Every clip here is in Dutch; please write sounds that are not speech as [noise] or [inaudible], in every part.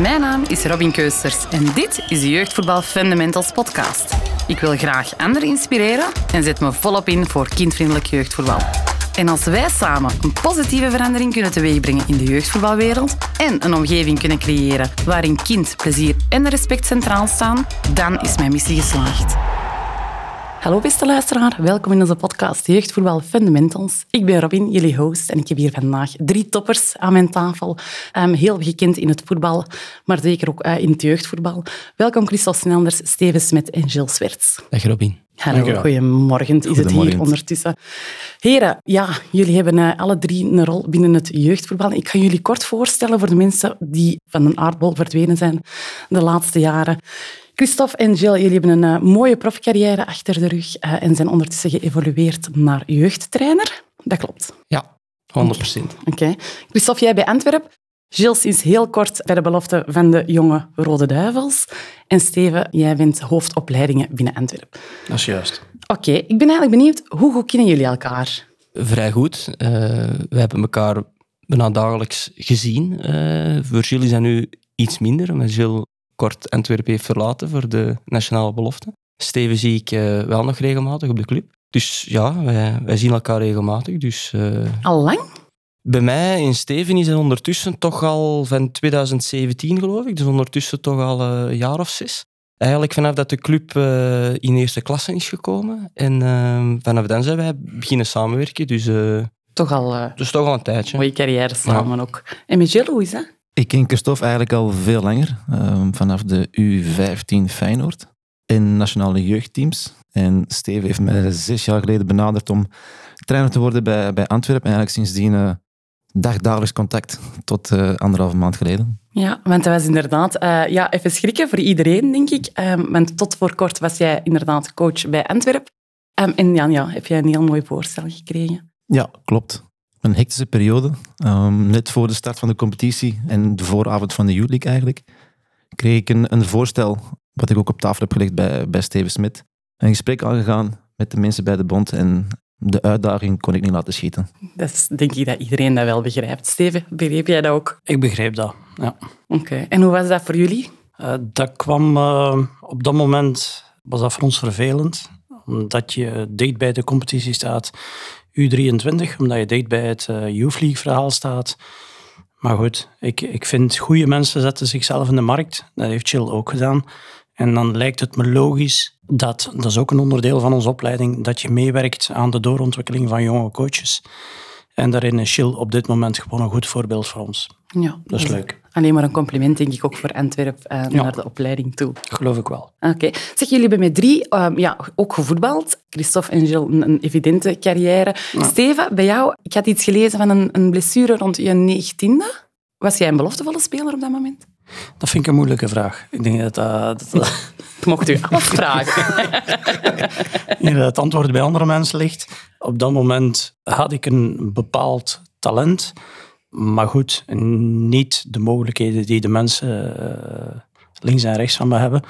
Mijn naam is Robin Keusters en dit is de Jeugdvoetbal Fundamentals podcast. Ik wil graag anderen inspireren en zet me volop in voor kindvriendelijk jeugdvoetbal. En als wij samen een positieve verandering kunnen teweegbrengen in de jeugdvoetbalwereld en een omgeving kunnen creëren waarin kind, plezier en respect centraal staan, dan is mijn missie geslaagd. Hallo beste luisteraar, welkom in onze podcast Jeugdvoetbal Fundamentals. Ik ben Robin, jullie host, en ik heb hier vandaag drie toppers aan mijn tafel. Um, heel gekend in het voetbal, maar zeker ook uh, in het jeugdvoetbal. Welkom Christel Snenders, Steven Smet en Gilles Swerts. Dag Robin. Hallo, goedemorgen. Is het hier ondertussen? Heren, ja, jullie hebben uh, alle drie een rol binnen het jeugdvoetbal. Ik ga jullie kort voorstellen voor de mensen die van een aardbol verdwenen zijn de laatste jaren. Christophe en Jill, jullie hebben een uh, mooie profcarrière achter de rug uh, en zijn ondertussen geëvolueerd naar jeugdtrainer. Dat klopt. Ja, 100 procent. Oké. Okay. Christophe, jij bij Antwerpen. Gilles is heel kort bij de belofte van de jonge Rode Duivels. En Steven, jij bent hoofdopleidingen binnen Antwerpen. Dat is juist. Oké, okay. ik ben eigenlijk benieuwd, hoe goed kennen jullie elkaar? Vrij goed. Uh, we hebben elkaar bijna dagelijks gezien. voor Gilles is dat nu iets minder, maar Gilles kort Antwerpen heeft verlaten voor de nationale belofte. Steven zie ik uh, wel nog regelmatig op de club. Dus ja, wij, wij zien elkaar regelmatig. Dus, uh, al lang? Bij mij in Steven is het ondertussen toch al van 2017 geloof ik. Dus ondertussen toch al een jaar of zes. Eigenlijk vanaf dat de club uh, in eerste klasse is gekomen. En vanaf dan zijn wij beginnen samenwerken. Dus, toch al, dus toch al een tijdje. Mooie carrière samen ja. ook. En met Jill, hoe is dat? Ik ken Christophe eigenlijk al veel langer, um, vanaf de U15 Feyenoord in nationale jeugdteams. En Steve heeft mij zes jaar geleden benaderd om trainer te worden bij, bij Antwerpen. En eigenlijk sindsdien uh, dagdagelijks contact tot uh, anderhalve maand geleden. Ja, want dat was inderdaad uh, ja, even schrikken voor iedereen, denk ik. Um, want tot voor kort was jij inderdaad coach bij Antwerpen. Um, en Jan, ja, heb jij een heel mooi voorstel gekregen. Ja, klopt een hectische periode. Um, net voor de start van de competitie en de vooravond van de Youth League eigenlijk, kreeg ik een, een voorstel, wat ik ook op tafel heb gelegd bij, bij Steven Smit. Een gesprek aangegaan met de mensen bij de bond en de uitdaging kon ik niet laten schieten. Dat is denk ik dat iedereen dat wel begrijpt. Steven, begreep jij dat ook? Ik begreep dat, ja. Oké, en hoe was dat voor jullie? Uh, dat kwam uh, op dat moment, was dat voor ons vervelend, omdat je dicht bij de competitie staat. U23, omdat je dicht bij het uh, Youth League verhaal staat. Maar goed, ik, ik vind goede mensen zetten zichzelf in de markt. Dat heeft Chill ook gedaan. En dan lijkt het me logisch dat, dat is ook een onderdeel van onze opleiding, dat je meewerkt aan de doorontwikkeling van jonge coaches. En daarin is Chill op dit moment gewoon een goed voorbeeld voor ons. Ja, dat is leuk. Alleen maar een compliment, denk ik, ook voor Antwerpen uh, naar de opleiding toe. Geloof ik wel. Oké. Zeg, jullie hebben met drie um, ja, ook gevoetbald. Christophe en Gilles, een, een evidente carrière. Steven, bij jou, ik had iets gelezen van een, een blessure rond je negentiende. Was jij een beloftevolle speler op dat moment? Dat vind ik een moeilijke vraag. Ik denk dat dat... [laughs] dat... Mocht u afvragen. [laughs] ja, het antwoord bij andere mensen ligt. Op dat moment had ik een bepaald talent. Maar goed, niet de mogelijkheden die de mensen uh, links en rechts van me hebben.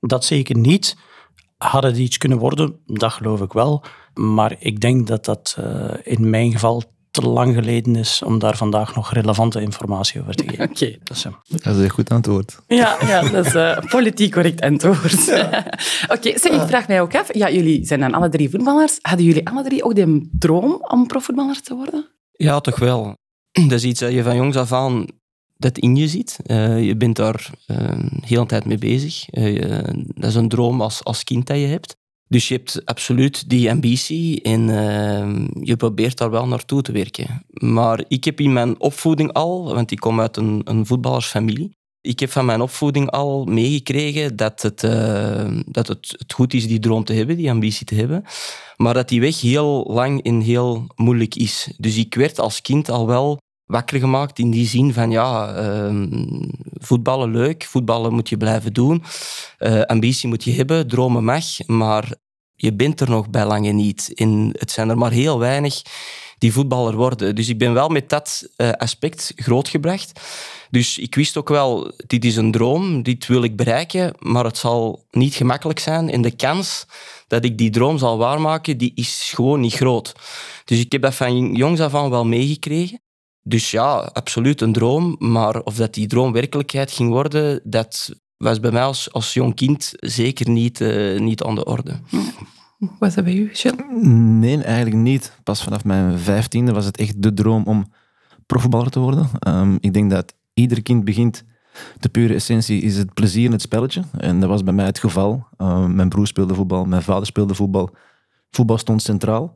Dat zeker niet. Hadden die iets kunnen worden? Dat geloof ik wel. Maar ik denk dat dat uh, in mijn geval te lang geleden is om daar vandaag nog relevante informatie over te geven. [laughs] Oké. Dat, dat, is een goed antwoord. Ja, ja dat is een politiek correct antwoord. [laughs] Oké, okay, ik vraag mij ook af. Ja, jullie zijn dan alle drie voetballers. Hadden jullie alle drie ook de droom om profvoetballer te worden? Ja, toch wel. Dat is iets dat je van jongs af aan dat in je ziet. Uh, je bent daar uh, heel de tijd mee bezig. Uh, dat is een droom als, als kind dat je hebt. Dus je hebt absoluut die ambitie en je probeert daar wel naartoe te werken. Maar ik heb in mijn opvoeding al, want ik kom uit een, een voetballersfamilie, ik heb van mijn opvoeding al meegekregen dat, het, dat het, goed is die droom te hebben, die ambitie te hebben. Maar dat die weg heel lang en heel moeilijk is. Dus ik werd als kind al wel wakker gemaakt in die zin van ja, uh, voetballen leuk, voetballen moet je blijven doen, uh, ambitie moet je hebben, dromen mag, maar je bent er nog bij lange niet. En het zijn er maar heel weinig die voetballer worden. Dus ik ben wel met dat uh, aspect grootgebracht. Dus ik wist ook wel, dit is een droom, dit wil ik bereiken, maar het zal niet gemakkelijk zijn. En de kans dat ik die droom zal waarmaken, die is gewoon niet groot. Dus ik heb dat van jongs af aan wel meegekregen. Dus ja, absoluut een droom. Maar of dat die droom werkelijkheid ging worden, dat was bij mij als, als jong kind zeker niet, uh, niet aan de orde. Was dat bij u? Nee, eigenlijk niet. Pas vanaf mijn vijftiende was het echt de droom om profvoetballer te worden. Um, ik denk dat ieder kind begint, de pure essentie is het plezier in het spelletje. En dat was bij mij het geval. Um, mijn broer speelde voetbal, mijn vader speelde voetbal. Voetbal stond centraal.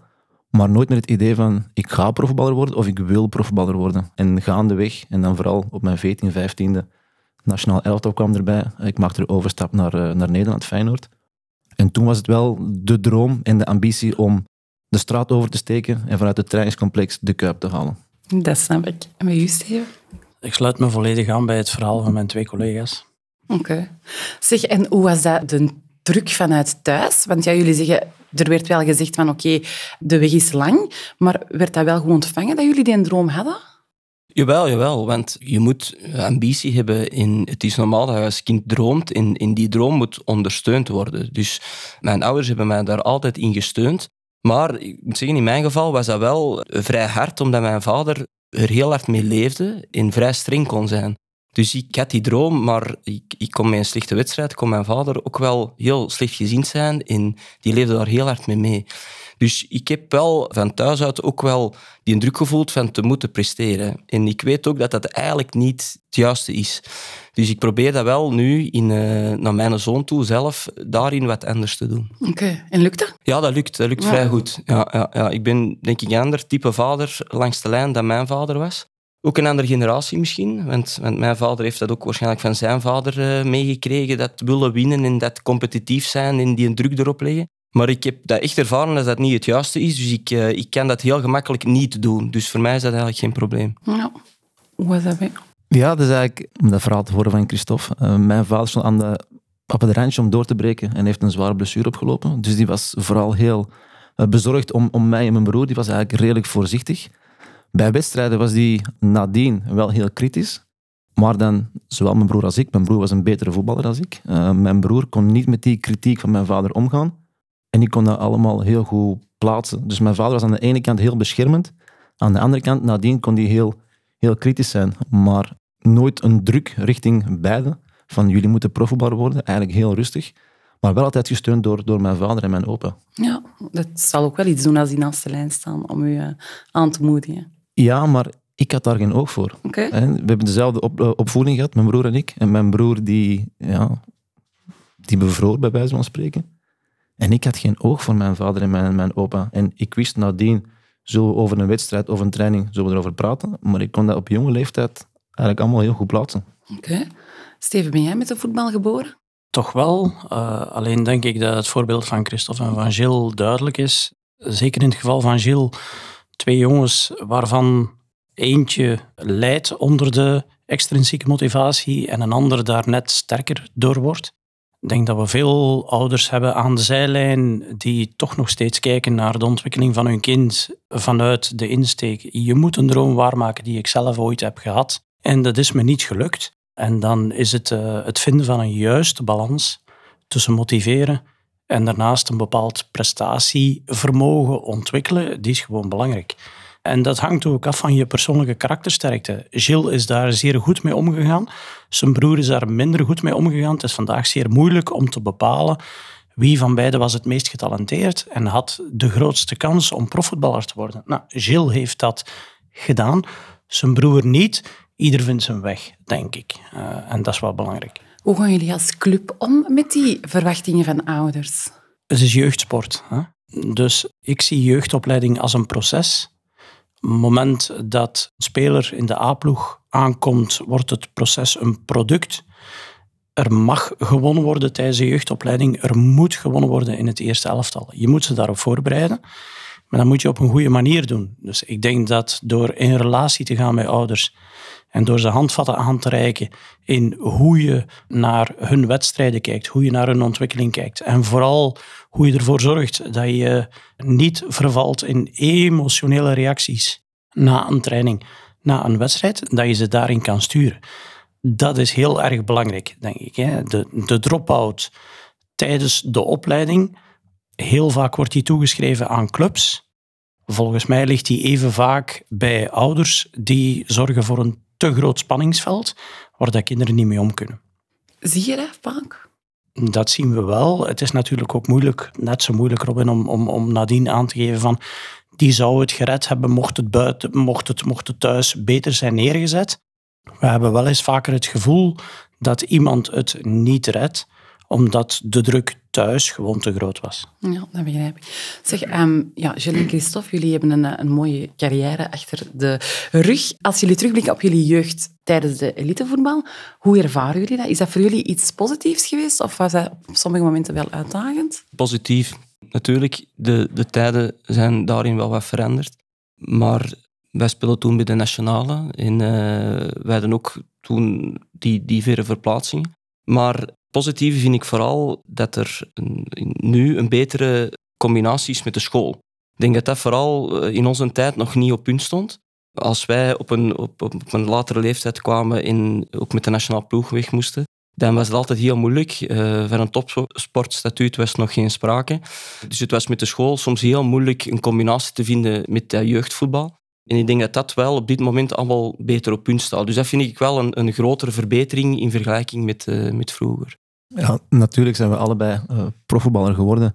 Maar nooit met het idee van, ik ga profvoetballer worden of ik wil profvoetballer worden. En gaandeweg, en dan vooral op mijn 14, 15e, nationaal elftal kwam erbij. Ik maakte de overstap naar, uh, naar Nederland, Feyenoord. En toen was het wel de droom en de ambitie om de straat over te steken en vanuit het trainingscomplex de Kuip te halen. Dat snap ik. En bij u, Steven? Ik sluit me volledig aan bij het verhaal van mijn twee collega's. Oké. Zeg, en hoe was dat de druk vanuit thuis? Want ja, jullie zeggen, er werd wel gezegd van oké, de weg is lang, maar werd dat wel goed ontvangen dat jullie die droom hadden? Jawel, jawel, want je moet ambitie hebben. In, het is normaal dat je als kind droomt en in die droom moet ondersteund worden. Dus mijn ouders hebben mij daar altijd in gesteund. Maar ik moet zeggen, in mijn geval was dat wel vrij hard, omdat mijn vader er heel hard mee leefde en vrij streng kon zijn. Dus ik had die droom, maar ik, ik kon een slechte wedstrijd, kon mijn vader ook wel heel slecht gezien zijn en die leefde daar heel hard mee mee. Dus ik heb wel van thuis uit ook wel die druk gevoeld van te moeten presteren. En ik weet ook dat dat eigenlijk niet het juiste is. Dus ik probeer dat wel nu in, uh, naar mijn zoon toe zelf daarin wat anders te doen. Oké, en lukt dat? Ja, dat lukt. Dat lukt vrij goed. Ja, ja, ja. Ik ben denk ik een ander type vader langs de lijn dan mijn vader was. Ook een andere generatie misschien, want, want, mijn vader heeft dat ook waarschijnlijk van zijn vader uh, meegekregen, dat willen winnen en dat competitief zijn en die een druk erop leggen. Maar ik heb dat echt ervaren dat dat niet het juiste is. Dus ik, uh, ik kan dat heel gemakkelijk niet doen. Dus voor mij is dat eigenlijk geen probleem. Ja. Hoe was dat bij Ja, dat is eigenlijk, om dat verhaal te horen van Christophe. Uh, mijn vader stond aan de, op het randje om door te breken en heeft een zware blessure opgelopen. Dus die was vooral heel uh, bezorgd om, om mij en mijn broer. Die was eigenlijk redelijk voorzichtig. Bij wedstrijden was die nadien wel heel kritisch. Maar dan, zowel mijn broer als ik, mijn broer was een betere voetballer dan ik. mijn broer kon niet met die kritiek van mijn vader omgaan. En ik kon dat allemaal heel goed plaatsen. Dus mijn vader was aan de ene kant heel beschermend. Aan de andere kant, nadien kon hij heel, heel kritisch zijn. Maar nooit een druk richting beide. Van jullie moeten profvoetballer worden. Eigenlijk heel rustig. Maar wel altijd gesteund door, door mijn vader en mijn opa. Ja, dat zal ook wel iets doen als die naast de lijn staan om u uh, aan te moedigen. Ja, maar ik had daar geen oog voor. Okay. We hebben dezelfde op, uh, opvoeding gehad, mijn broer en ik. En mijn broer die, ja, die bevroor, bij wijze van spreken. En ik had geen oog voor mijn vader en mijn, mijn opa. En ik wist nadien, zullen we over een wedstrijd of een training zullen we erover praten. Maar ik kon dat op jonge leeftijd eigenlijk allemaal heel goed plaatsen. Oké. Steven, ben jij met de voetbal geboren? Toch wel. Uh, alleen denk ik dat het voorbeeld van Christophe en van Gilles duidelijk is. Zeker in het geval van Gilles. Twee jongens waarvan eentje leidt onder de extrinsieke motivatie en een ander daar net sterker door wordt. Ik denk dat we veel ouders hebben aan de zijlijn die toch nog steeds kijken naar de ontwikkeling van hun kind vanuit de insteek. Je moet een droom waarmaken die ik zelf ooit heb gehad. En dat is me niet gelukt. En dan is het uh, het vinden van een juiste balans tussen motiveren en daarnaast een bepaald prestatievermogen ontwikkelen. Die is gewoon belangrijk. En dat hangt ook af van je persoonlijke karaktersterkte. Gilles is daar zeer goed mee omgegaan. Zijn broer is daar minder goed mee omgegaan. Het is vandaag zeer moeilijk om te bepalen wie van beiden was het meest getalenteerd en had de grootste kans om profvoetballer te worden. Nou, Gilles heeft dat gedaan, zijn broer niet. Ieder vindt zijn weg, denk ik. Uh, en dat is wel belangrijk. Hoe gaan jullie als club om met die verwachtingen van ouders? Het is jeugdsport. Hè? Dus ik zie jeugdopleiding als een proces moment dat een speler in de A-ploeg aankomt, wordt het proces een product. Er mag gewonnen worden tijdens de jeugdopleiding. Er moet gewonnen worden in het eerste elftal. Je moet ze daarop voorbereiden. Maar dan moet je op een goede manier doen. Dus ik denk dat door in relatie te gaan met ouders en door ze handvatten aan te reiken in hoe je naar hun wedstrijden kijkt, hoe je naar hun ontwikkeling kijkt. En vooral hoe je ervoor zorgt dat je niet vervalt in emotionele reacties na een training, na een wedstrijd, dat je ze daarin kan sturen. Dat is heel erg belangrijk, denk ik. De, de drop-out tijdens de opleiding, heel vaak wordt die toegeschreven aan clubs Volgens mij ligt die even vaak bij ouders die zorgen voor een te groot spanningsveld waar de kinderen niet mee om kunnen. Zie je dat vaak? Dat zien we wel. Het is natuurlijk ook moeilijk, net zo moeilijk Robin, om, om, om nadien aan te geven van die zou het gered hebben mocht het, buiten, mocht, het, mocht het thuis beter zijn neergezet. We hebben wel eens vaker het gevoel dat iemand het niet redt, omdat de druk thuis gewoon te groot was. Ja, dat begrijp ik. Zeg, um, ja, Gilles en Christophe, jullie hebben een, een mooie carrière achter de rug. Als jullie terugblikken op jullie jeugd tijdens de elitevoetbal, hoe ervaren jullie dat? Is dat voor jullie iets positiefs geweest of was dat op sommige momenten wel uitdagend? Positief. Natuurlijk, de, de tijden zijn daarin wel wat veranderd. Maar wij speelden toen bij de Nationale en uh, wij hadden ook toen die, die verre verplaatsing. Maar positieve vind ik vooral dat er nu een betere combinatie is met de school. Ik denk dat dat vooral eh, in onze tijd nog niet op punt stond. Als wij op een, op, op een latere leeftijd kwamen en ook met de nationale ploeg weg moesten, dan was het altijd heel moeilijk. Uh, van een topsportstatuut was nog geen sprake. Dus het was met de school soms heel moeilijk een combinatie te vinden met jeugdvoetbal. En ik denk dat dat wel op dit moment allemaal beter op punt staat. Dus dat vind ik wel een, een grotere verbetering in vergelijking met, uh, met vroeger. Ja, natuurlijk zijn we allebei uh, profvoetballer geworden.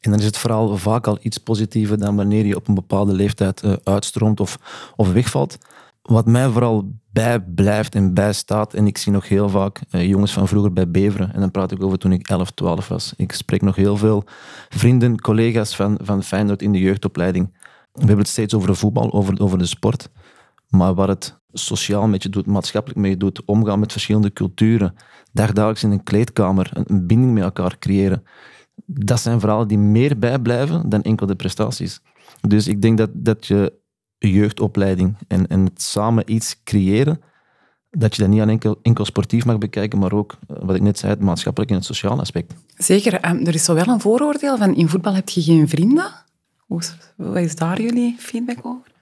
En dan is het vooral vaak al iets positiever dan wanneer je op een bepaalde leeftijd uh, uitstroomt of, of wegvalt. Wat mij vooral bijblijft en bijstaat, en ik zie nog heel vaak jongens van vroeger bij Beveren, en dan praat ik over toen ik 11, 12 was. Ik spreek nog heel veel vrienden, collega's van, van Feyenoord in de jeugdopleiding we hebben het steeds over voetbal, over, over de sport. Maar wat het sociaal met je doet, maatschappelijk met je doet, omgaan met verschillende culturen, dagelijks in een kleedkamer, een, binding met elkaar creëren, dat zijn verhalen die meer bijblijven dan enkel de prestaties. Dus ik denk dat, dat je jeugdopleiding en, en het samen iets creëren, dat je dat niet aan enkel, enkel sportief mag bekijken, maar ook, eh, wat ik net zei, het maatschappelijk en het sociale aspect. Zeker. Ehm, er is zo wel een vooroordeel van in voetbal heb je geen vrienden. Wat is daar jullie feedback over?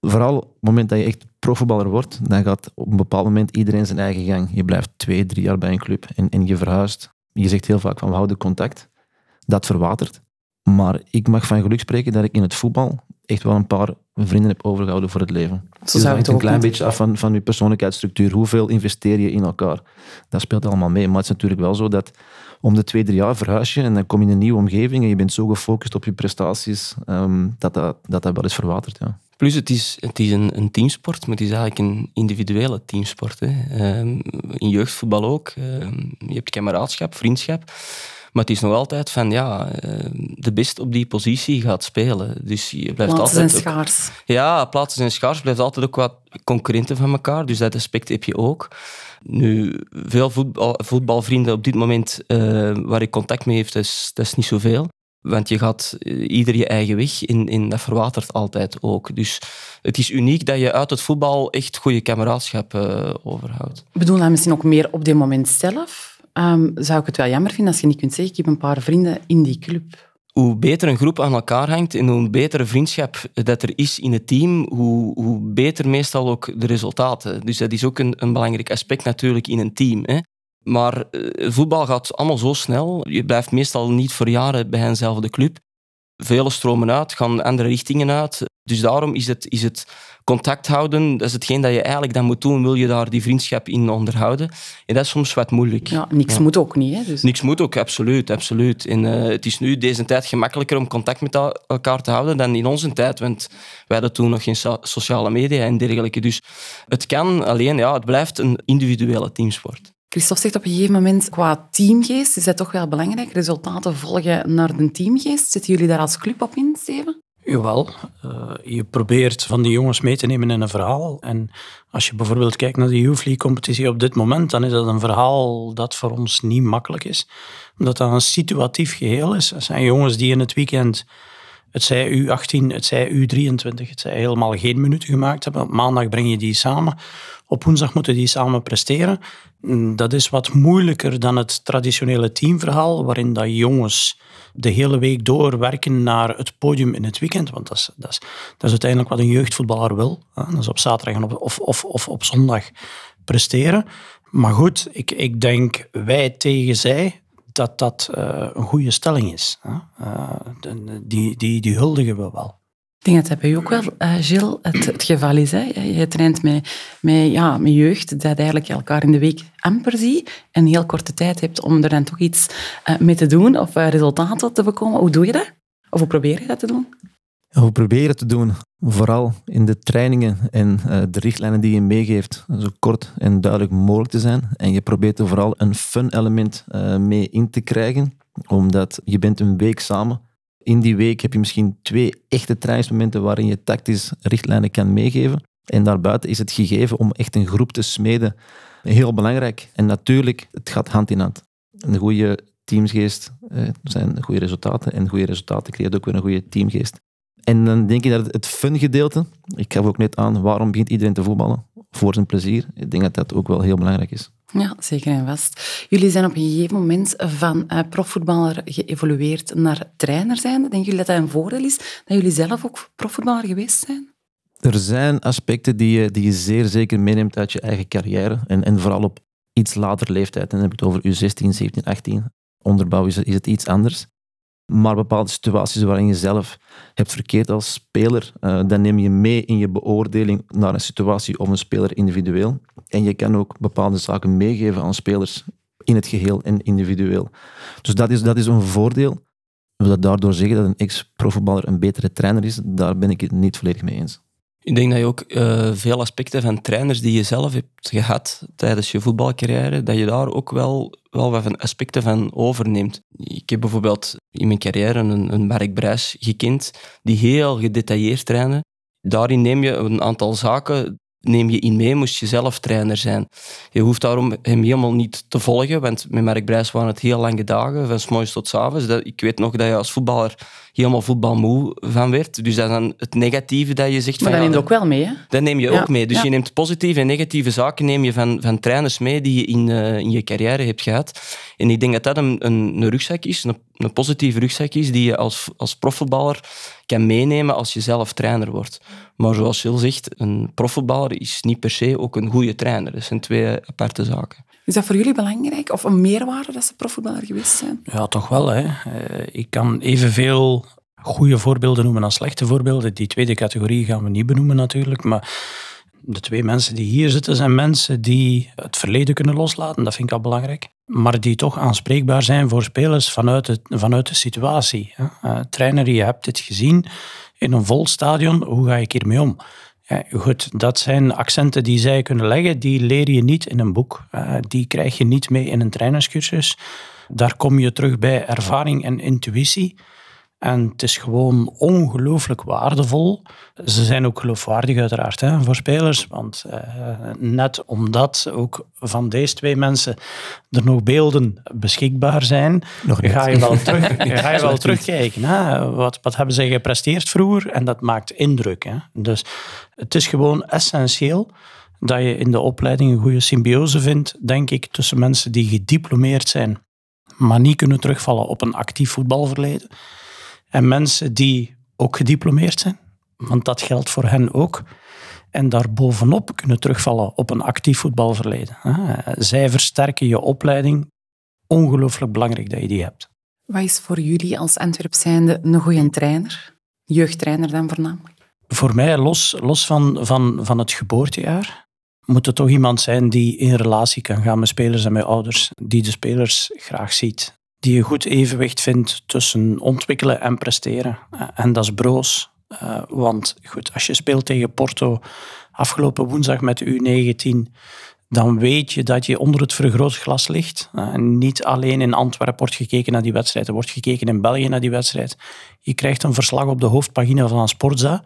Vooral op het moment dat je echt profvoetballer wordt, dan gaat op een bepaald moment iedereen zijn eigen gang. Je blijft twee, drie jaar bij een club en, en je verhuist. Je zegt heel vaak van we houden contact. Dat verwatert. Maar ik mag van geluk spreken dat ik in het voetbal echt wel een paar vrienden heb overgehouden voor het leven. Zo dus het hangt een klein beetje af van, van je persoonlijkheidsstructuur. Hoeveel investeer je in elkaar? Dat speelt allemaal mee. Maar het is natuurlijk wel zo dat om de twee, drie jaar verhuis je en dan kom je in een nieuwe omgeving en je bent zo gefocust op je prestaties um, dat, dat, dat dat wel eens verwatert. Ja. Plus, het is, het is een, een teamsport, maar het is eigenlijk een individuele teamsport. Hè. Um, in jeugdvoetbal ook. Um, je hebt kameraadschap, vriendschap. Maar het is nog altijd van, ja, de beste op die positie gaat spelen. Dus je blijft plaatsen altijd... zijn schaars. ja, plaatsen zijn schaars. Je blijft altijd ook wat concurrenten van elkaar. Dus dat aspect heb je ook. Nu, veel voetbal, voetbalvrienden op dit moment uh, waar ik contact mee heb, dat is, dat is niet zoveel. Want je gaat uh, ieder je eigen weg in, in dat verwatert altijd ook. Dus het is uniek dat je uit het voetbal echt goede kameraadschap uh, overhoudt. Bedoel dat misschien ook meer op dit moment zelf? Um, zou ik het wel jammer vinden als je niet kunt zeggen, ik heb een paar vrienden in die club hoe beter een groep aan elkaar hangt en hoe betere vriendschap dat er is in het team, hoe, hoe beter meestal ook de resultaten. Dus dat is ook een, een belangrijk aspect natuurlijk in een team. Hè. Maar uh, voetbal gaat allemaal zo snel. Je blijft meestal niet voor jaren bij eenzelfde club. Vele stromen uit, gaan andere richtingen uit. Dus daarom is het, is het contact houden, dat is hetgeen dat je eigenlijk dan moet doen, wil je daar die vriendschap in onderhouden. En dat is soms wat moeilijk. Ja, niks ja. moet ook niet. Hè, dus. Niks moet ook, absoluut. absoluut. En uh, het is nu deze tijd gemakkelijker om contact met elkaar te houden dan in onze tijd, want wij hadden toen nog geen so sociale media en dergelijke. Dus het kan, alleen ja, het blijft een individuele teamsport. Christophe zegt op een gegeven moment, qua teamgeest is dat toch wel belangrijk. Resultaten volgen naar de teamgeest. Zitten jullie daar als club op in, Steven? Jawel, uh, je probeert van die jongens mee te nemen in een verhaal. En als je bijvoorbeeld kijkt naar de Youth League-competitie op dit moment, dan is dat een verhaal dat voor ons niet makkelijk is. Omdat dat een situatief geheel is. Er zijn jongens die in het weekend, het zij U18, het zij U23, het zij helemaal geen minuten gemaakt hebben. Op maandag breng je die samen. Op woensdag moeten die samen presteren. Dat is wat moeilijker dan het traditionele teamverhaal, waarin dat jongens de hele week door werken naar het podium in het weekend. Want dat is, dat is, dat is uiteindelijk wat een jeugdvoetballer wil. Dat is op zaterdag of, of, of op zondag presteren. Maar goed, ik, ik denk wij tegen zij dat dat uh, een goede stelling is. Uh, die, die, die huldigen we wel. Ik denk dat dat bij ook wel, uh, Gilles, het, geval is. Hè? Je traint met, met, ja, met jeugd, dat eigenlijk elkaar in de week amper ziet en heel korte tijd hebt om er dan toch iets mee te doen of resultaten te bekomen. Hoe doe je dat? Of hoe probeer je dat te doen? We proberen te doen, vooral in de trainingen en uh, de richtlijnen die je meegeeft, zo kort en duidelijk mogelijk te zijn. En je probeert er vooral een fun element uh, mee in te krijgen, omdat je bent een week samen. In die week heb je misschien twee echte trainingsmomenten waarin je tactisch richtlijnen kan meegeven. En daarbuiten is het gegeven om echt een groep te smeden heel belangrijk. En natuurlijk, het gaat hand in hand. Een goede teamsgeest uh, zijn goede resultaten. En goede resultaten creëert ook weer een goede teamgeest. En dan denk ik dat het fun gedeelte, ik gaf ook net aan, waarom begint iedereen te voetballen? Voor zijn plezier. Ik denk dat dat ook wel heel belangrijk is. Ja, zeker en vast. Jullie zijn op een gegeven moment van uh, profvoetballer geëvolueerd naar trainer zijn. Denken jullie dat dat een voordeel is? Dat jullie zelf ook profvoetballer geweest zijn? Er zijn aspecten die je, die je zeer zeker meeneemt uit je eigen carrière. En, en vooral op iets later leeftijd. En dan heb ik het over U16, 17, 18. Onderbouw is, is het iets anders. Maar bepaalde situaties waarin je zelf hebt verkeerd als speler, uh, dan neem je mee in je beoordeling naar een situatie of een speler individueel. En je kan ook bepaalde zaken meegeven aan spelers in het geheel en individueel. Dus dat is, dat is een voordeel. Wil dat daardoor zeggen dat een ex-profvoetballer een betere trainer is? Daar ben ik het niet volledig mee eens. Ik denk dat je ook uh, veel aspecten van trainers die je zelf hebt gehad tijdens je voetbalcarrière, dat je daar ook wel, wel wat van aspecten van overneemt. Ik heb bijvoorbeeld in mijn carrière een, een Mark Brijs gekend, die heel gedetailleerd trainde. Daarin neem je een aantal zaken neem je in mee, moest je zelf trainer zijn. Je hoeft daarom hem helemaal niet te volgen, want met Mark Brijs waren het heel lange dagen, van s morgens tot s avonds. Ik weet nog dat je als voetballer helemaal voetbalmoe van werd. Dus dat is dan het negatieve dat je zegt. Maar van, dat ja, neem je ook wel mee, hè? Dat neem je Ja, ook mee. Dus ja. je neemt positieve en negatieve zaken neem je van, van trainers mee die je in, eh, in je carrière hebt gehad. En ik denk dat dat een, een, een rugzak is, een, een positieve rugzak is, die je als, als profvoetballer kan meenemen als je zelf trainer wordt. Maar zoals Sil zegt, een profvoetballer is niet per se ook een goede trainer. Dat zijn twee aparte zaken. Is dat voor jullie belangrijk? Of een meerwaarde dat ze profvoetballer geweest zijn? Ja, toch wel. Hè. Eh, Ik kan evenveel goede voorbeelden noemen als slechte voorbeelden. Die tweede categorie gaan we niet benoemen natuurlijk. Maar de twee mensen die hier zitten zijn mensen die het verleden kunnen loslaten. Dat vind ik al belangrijk. Maar die toch aanspreekbaar zijn voor spelers vanuit, het, vanuit de situatie. Eh, trainer, je hebt dit gezien in een vol stadion. Hoe ga ik hiermee om? Ja, goed, dat zijn accenten die zij kunnen leggen. Die leer je niet in een boek. Eh, die krijg je niet mee in een trainerscursus. Daar kom je terug bij ervaring en intuïtie. En het is gewoon ongelooflijk waardevol. Ze zijn ook geloofwaardig uiteraard hè, voor spelers. Want eh, net omdat ook van deze twee mensen er nog beelden beschikbaar zijn, Nog ga je wel, [laughs] terug, ga je wel terugkijken. Hè? Wat, wat hebben zij gepresteerd vroeger? En dat maakt indruk. Hè? Dus het is gewoon essentieel dat je in de opleiding een goede symbiose vindt, denk ik, tussen mensen die gediplomeerd zijn, maar niet kunnen terugvallen op een actief voetbalverleden. En mensen die ook gediplomeerd zijn, want dat geldt voor hen ook. En daarbovenop kunnen terugvallen op een actief voetbalverleden. Zij versterken je opleiding. Ongelooflijk belangrijk dat je die hebt. Wat is voor jullie als Antwerp zijnde een goede trainer? Jeugdtrainer dan voornamelijk? Voor mij, los, los van, van, van het geboortejaar, moet er toch iemand zijn die in relatie kan gaan met spelers en met ouders. Die de spelers graag ziet. Die een goed evenwicht vindt tussen ontwikkelen en presteren. Eh, En dat is broos. Eh, want goed, als je speelt tegen Porto afgelopen woensdag met de U19, dan weet je dat je onder het vergrootglas ligt. En niet alleen in Antwerpen wordt gekeken naar die wedstrijd, er wordt gekeken in België naar die wedstrijd. Je krijgt een verslag op de hoofdpagina van Sportza.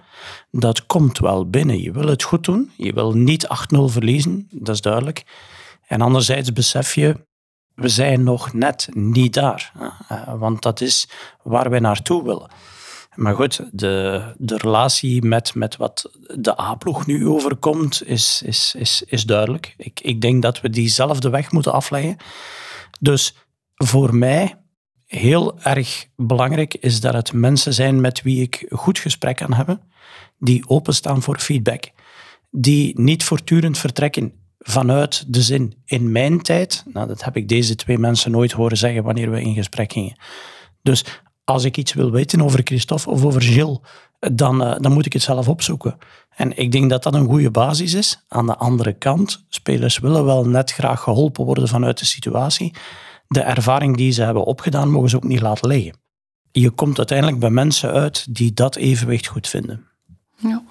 Dat komt wel binnen. Je wil het goed doen. Je wil niet 8-0 verliezen, dat is duidelijk. En anderzijds besef je, we zijn nog net niet daar. Eh, Want dat is waar wij naartoe willen. Maar goed, de, de relatie met, met wat de A-ploeg nu overkomt, is, is, is, is duidelijk. Ik, ik denk dat we diezelfde weg moeten afleggen. Dus voor mij heel erg belangrijk is dat het mensen zijn met wie ik goed gesprek kan hebben, die openstaan voor feedback, die niet voortdurend vertrekken vanuit de zin in mijn tijd. Nou, dat heb ik deze twee mensen nooit horen zeggen wanneer we in gesprek gingen. Dus als ik iets wil weten over Christophe of over Gilles, dan, uh, dan moet ik het zelf opzoeken. En ik denk dat dat een goede basis is. Aan de andere kant, spelers willen wel net graag geholpen worden vanuit de situatie. De ervaring die ze hebben opgedaan, mogen ze ook niet laten liggen. Je komt uiteindelijk bij mensen uit die dat evenwicht goed vinden. Ja.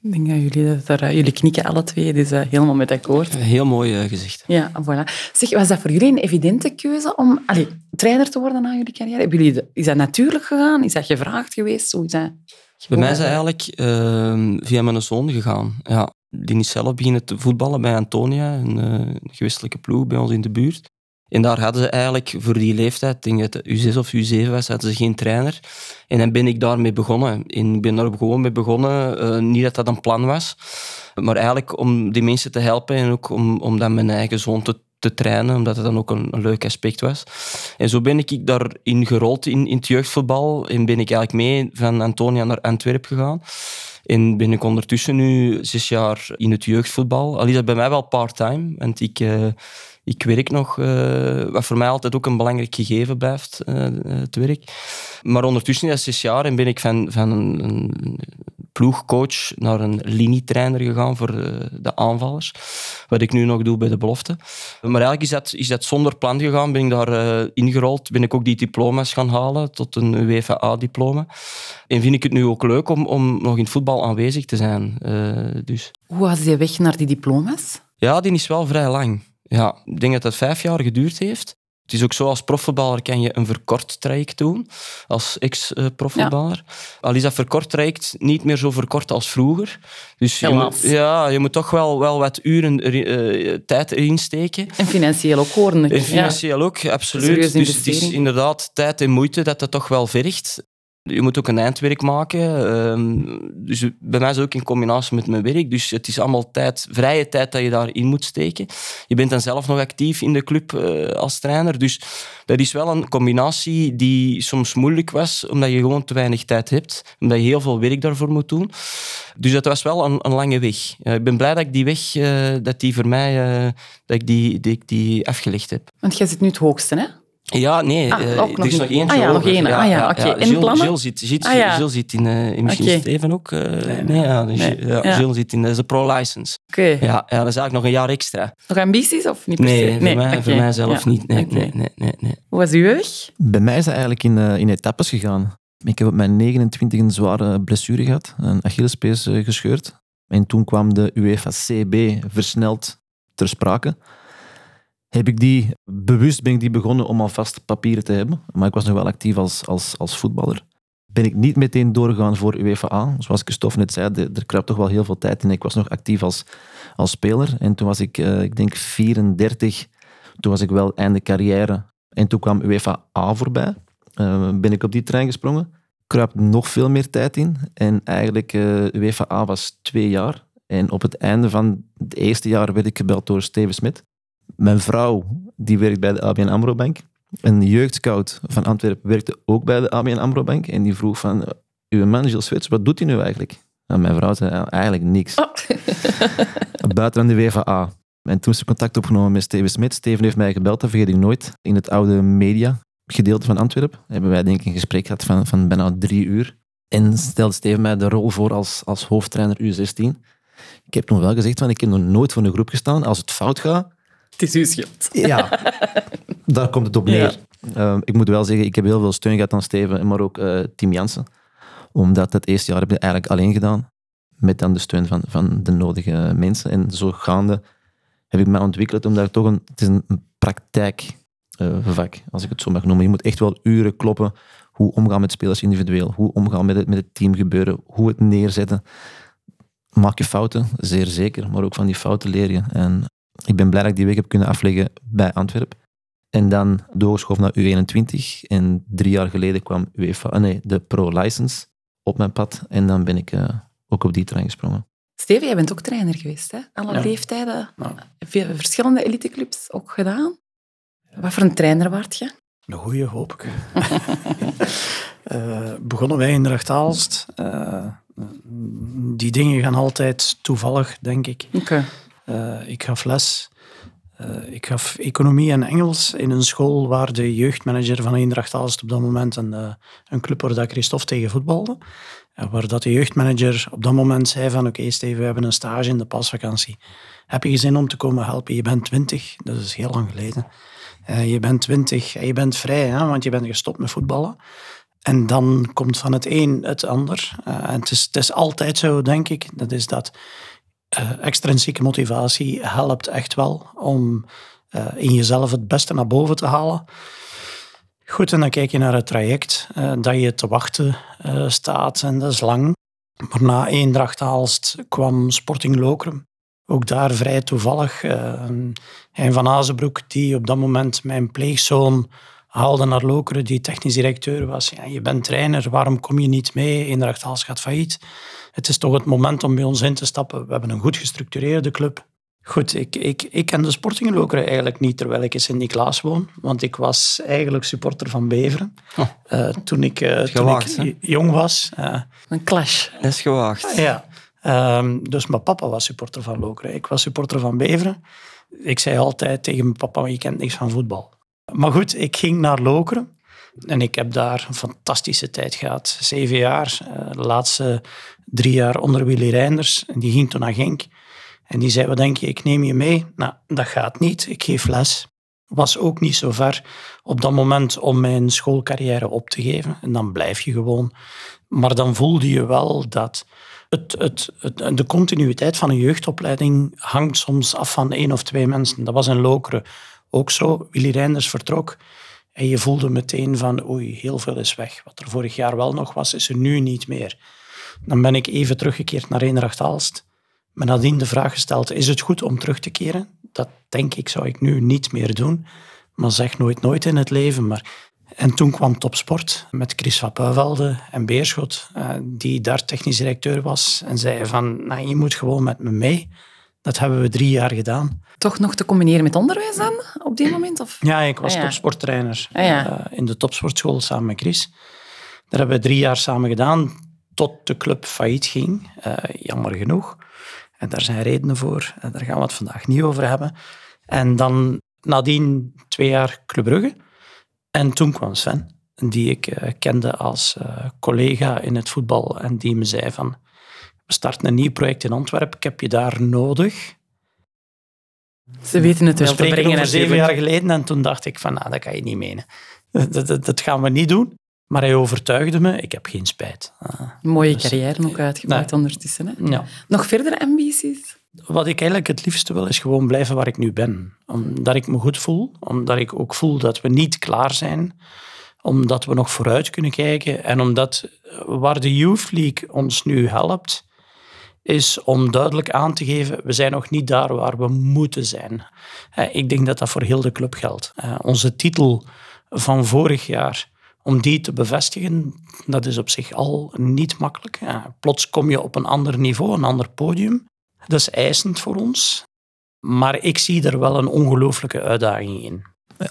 Ik denk dat jullie, dat er, jullie knikken alle twee, dus uh, helemaal met akkoord. Heel mooi uh, gezegd. Ja, voilà. Zeg, was dat voor jullie een evidente keuze om allez, trainer te worden na jullie carrière? Hebben jullie, is dat natuurlijk gegaan? Is dat gevraagd geweest? Hoe is dat bij mij is dat eigenlijk uh, via mijn zoon gegaan. Ja, die is zelf beginnen te voetballen bij Antonia, een, uh, gewestelijke ploeg bij ons in de buurt. En daar hadden ze eigenlijk voor die leeftijd, ik denk het U6 of U7 was, hadden ze geen trainer. En dan ben ik daarmee begonnen. En ik ben daar gewoon mee begonnen. Uh, niet dat dat een plan was, maar eigenlijk om die mensen te helpen en ook om, om dan mijn eigen zoon te, te trainen, omdat het dan ook een, leuk aspect was. En zo ben ik daarin gerold in, in het jeugdvoetbal en ben ik eigenlijk mee van Antonia naar Antwerpen gegaan. En ben ik ondertussen nu zes jaar in het jeugdvoetbal. Al is dat bij mij wel part-time, want ik... Uh, ik werk nog, uh, wat voor mij altijd ook een belangrijk gegeven blijft, uh, het werk. Maar ondertussen is zes jaar en ben ik van, van een, een ploegcoach naar een linietrainer gegaan voor de, de, aanvallers. Wat ik nu nog doe bij de belofte. Maar eigenlijk is dat, is dat zonder plan gegaan. Ben ik daar uh, ingerold. Ben ik ook die diploma's gaan halen tot een UEFA-diploma. En vind ik het nu ook leuk om, om nog in het voetbal aanwezig te zijn. dus. Hoe was je weg naar die diploma's? Ja, die is wel vrij lang. Ja, ik denk dat dat vijf jaar geduurd heeft. Het is ook zo, als profvoetballer kan je een verkort traject doen, als ex-profvoetballer. Ja. Al is dat verkort traject niet meer zo verkort als vroeger. Dus je moet, ja, je moet toch wel, wel wat uren uh, tijd erin steken. En financieel ook horen. En financieel ja. ook, absoluut. Dus het is inderdaad tijd en moeite dat dat toch wel vergt. Je moet ook een eindwerk maken. Uh, dus bij mij is het ook in combinatie met mijn werk. Dus het is allemaal tijd, vrije tijd dat je daarin moet steken. Je bent dan zelf nog actief in de club uh, als trainer. Dus dat is wel een combinatie die soms moeilijk was, omdat je gewoon te weinig tijd hebt. Omdat je heel veel werk daarvoor moet doen. Dus dat was wel een, een lange weg. Uh, ik ben blij dat ik die weg, uh, dat die voor mij, dat ik die, die, die afgelegd heb. Want jij zit nu het hoogste, hè? Ja, nee, ah, uh, er is nog eentje Ah ja, nog één. Ja, ah, ja, oké. Okay. Ja, Gilles, Gilles, zit, zit, ah, ja. Gilles zit in, uh, in misschien okay. Steven ook. Uh, nee, nee, ja, nee. ja, Gilles zit in de pro-license. Oké. Okay. Ja, ja, dat is eigenlijk nog een jaar extra. Nog ambities of niet per se? Nee, voor, mij, voor mij zelf niet. Nee, nee, nee, nee, nee. Hoe was uw weg? Bij mij is dat eigenlijk in, in etappes gegaan. Ik heb op mijn 29 een zware blessure gehad, een Achillespees gescheurd. En toen kwam de UEFA CB versneld ter sprake heb ik die, bewust ben ik die begonnen om alvast papieren te hebben. Maar ik was nog wel actief als, als, als voetballer. Ben ik niet meteen doorgegaan voor UEFA. Zoals Christophe net zei, er kruipt toch wel heel veel tijd in. Ik was nog actief als, als speler. En toen was ik, uh, ik denk 34. Toen was ik wel einde carrière. En toen kwam UEFA A voorbij. Uh, ben ik op die trein gesprongen. Kruipt nog veel meer tijd in. En eigenlijk, uh, UEFA A was twee jaar. En op het einde van het eerste jaar werd ik gebeld door Steven Smit. Mijn vrouw die werkt bij de ABN AMRO Bank. Een jeugdscout van Antwerpen werkte ook bij de ABN AMRO Bank. En die vroeg van, uw man Gilles Swits, wat doet hij nu eigenlijk? En mijn vrouw zei, eigenlijk niks. Oh. [laughs] Buiten aan de WVA. En toen is er contact opgenomen met Steven Smit. Steven heeft mij gebeld, dat vergeet ik nooit. In het oude media gedeelte van Antwerpen hebben wij denk ik een gesprek gehad van, van bijna drie uur. En stelde Steven mij de rol voor als, als hoofdtrainer U16. Ik heb toen wel gezegd, van, ik heb nog nooit voor een groep gestaan. Als het fout gaat, het is uw schuld. Ja, daar komt het op neer. Ja. Uh, ik moet wel zeggen, ik heb heel veel steun gehad aan Steven, maar ook uh, Tim Jansen. Omdat het eerste jaar heb ik eigenlijk alleen gedaan. Met dan de steun van, van de nodige mensen. En zo gaande heb ik mij ontwikkeld, omdat het toch een, het is een praktijkvak, uh, als ik het zo mag noemen. Je moet echt wel uren kloppen. Hoe omgaan met spelers individueel, hoe omgaan met het, met het team gebeuren, hoe het neerzetten. Maak je fouten, zeer zeker, maar ook van die fouten leer je. En ik ben blij dat ik die week heb kunnen afleggen bij Antwerpen. En dan doorgeschoven naar U21. En drie jaar geleden kwam UEFA, ah nee, de Pro-license op mijn pad. En dan ben ik uh, ook op die trein gesprongen. Steven, jij bent ook trainer geweest, hè? Alle ja. leeftijden. Ja. Veel verschillende eliteclubs ook gedaan. Wat voor een trainer waard je? Een goeie, hoop ik. uh, [laughs] begonnen wij in Drachtaalst. Uh, die dingen gaan altijd toevallig, denk ik. Okay. Uh, ik gaf les Uh, ik gaf economie en Engels in een school waar de jeugdmanager van Eendracht Aalst op dat moment een, uh, een club dat Christophe tegen voetbalde. Waar dat de jeugdmanager op dat moment zei van oké okay, Steven, we hebben een stage in de pasvakantie. Heb je zin om te komen helpen? Je bent twintig, dat is heel lang geleden. je bent twintig en je bent vrij, hè, want je bent gestopt met voetballen. En dan komt van het een het ander. en het is, het is altijd zo, denk ik, dat is dat uh, extrinsieke motivatie helpt echt wel om uh, in jezelf het beste naar boven te halen. Goed, en dan kijk je naar het traject uh, dat je te wachten staat en dat is lang. Maar na Eendracht Aalst kwam Sporting Lokeren. Ook daar vrij toevallig. Hein van Azenbroek, die op dat moment mijn pleegzoon haalde naar Lokeren, die technisch directeur was. Ja, je bent trainer, waarom kom je niet mee? Eendracht Aalst gaat failliet het is toch het moment om bij ons in te stappen. We hebben een goed gestructureerde club. Goed, ik, ik, ik ken de Sporting eigenlijk niet, terwijl ik in Sint-Niklaas woon. Want ik was eigenlijk supporter van Beveren. Oh. Uh, toen ik, uh, gewaagd, toen ik jong was. Uh, een clash. Dat is gewaagd. ja. Um, dus mijn papa was supporter van Lokeren. Ik was supporter van Beveren. Ik zei altijd tegen mijn papa, je kent niks van voetbal. Maar goed, ik ging naar Lokeren. En ik heb daar een fantastische tijd gehad. Zeven jaar. de laatste drie jaar onder Willy Reinders. En die ging toen naar Genk. En die zei, wat denk je, ik neem je mee? Nou, dat gaat niet. Ik geef les. Was ook niet zo ver op dat moment om mijn schoolcarrière op te geven. En dan blijf je gewoon. Maar dan voelde je wel dat het, het, de continuïteit van een jeugdopleiding hangt soms af van één of twee mensen. Dat was in Lokeren ook zo. Willy Reinders vertrok. En je voelde meteen van, oei, heel veel is weg. Wat er vorig jaar wel nog was, is er nu niet meer. Dan ben ik even teruggekeerd naar Eendracht Aalst. Maar nadien de vraag gesteld, is het goed om terug te keren? Dat denk ik, zou ik nu niet meer doen. Maar zeg nooit nooit in het leven. Maar... En toen kwam Topsport met Chris van Puivelde en Beerschot, eh, die daar technisch directeur was. En zei van, nou, je moet gewoon met me mee. Dat hebben we drie jaar gedaan. Toch nog te combineren met onderwijs dan, op die moment? Of? Ja, ik was ah, topsporttrainer ah, ja. uh, in de topsportschool samen met Chris. Daar hebben we drie jaar samen gedaan tot de club failliet ging, uh, jammer genoeg. En daar zijn redenen voor, en daar gaan we het vandaag niet over hebben. En dan nadien twee jaar Club Brugge. En toen kwam Sven, die ik uh, kende als uh, collega in het voetbal en die me zei van we starten een nieuw project in Antwerpen, ik heb je daar nodig. Ze weten het wel te brengen. over zeven jaar geleden en toen dacht ik van, nou, dat kan je niet menen. [laughs] Dat, dat, dat gaan we niet doen. Maar hij overtuigde me, ik heb geen spijt. Mooie dus, carrière ook uitgebouwd ondertussen. Hè? Ja. Nog verdere ambities? Wat ik eigenlijk het liefste wil, is gewoon blijven waar ik nu ben. Omdat ik me goed voel, omdat ik ook voel dat we niet klaar zijn, omdat we nog vooruit kunnen kijken en omdat waar de Youth League ons nu helpt, is om duidelijk aan te geven, we zijn nog niet daar waar we moeten zijn. Eh, ik denk dat dat voor heel de club geldt. Eh, onze titel van vorig jaar om die te bevestigen, dat is op zich al niet makkelijk. Plots kom je op een ander niveau, een ander podium. Dat is eisend voor ons. Maar ik zie er wel een ongelooflijke uitdaging in.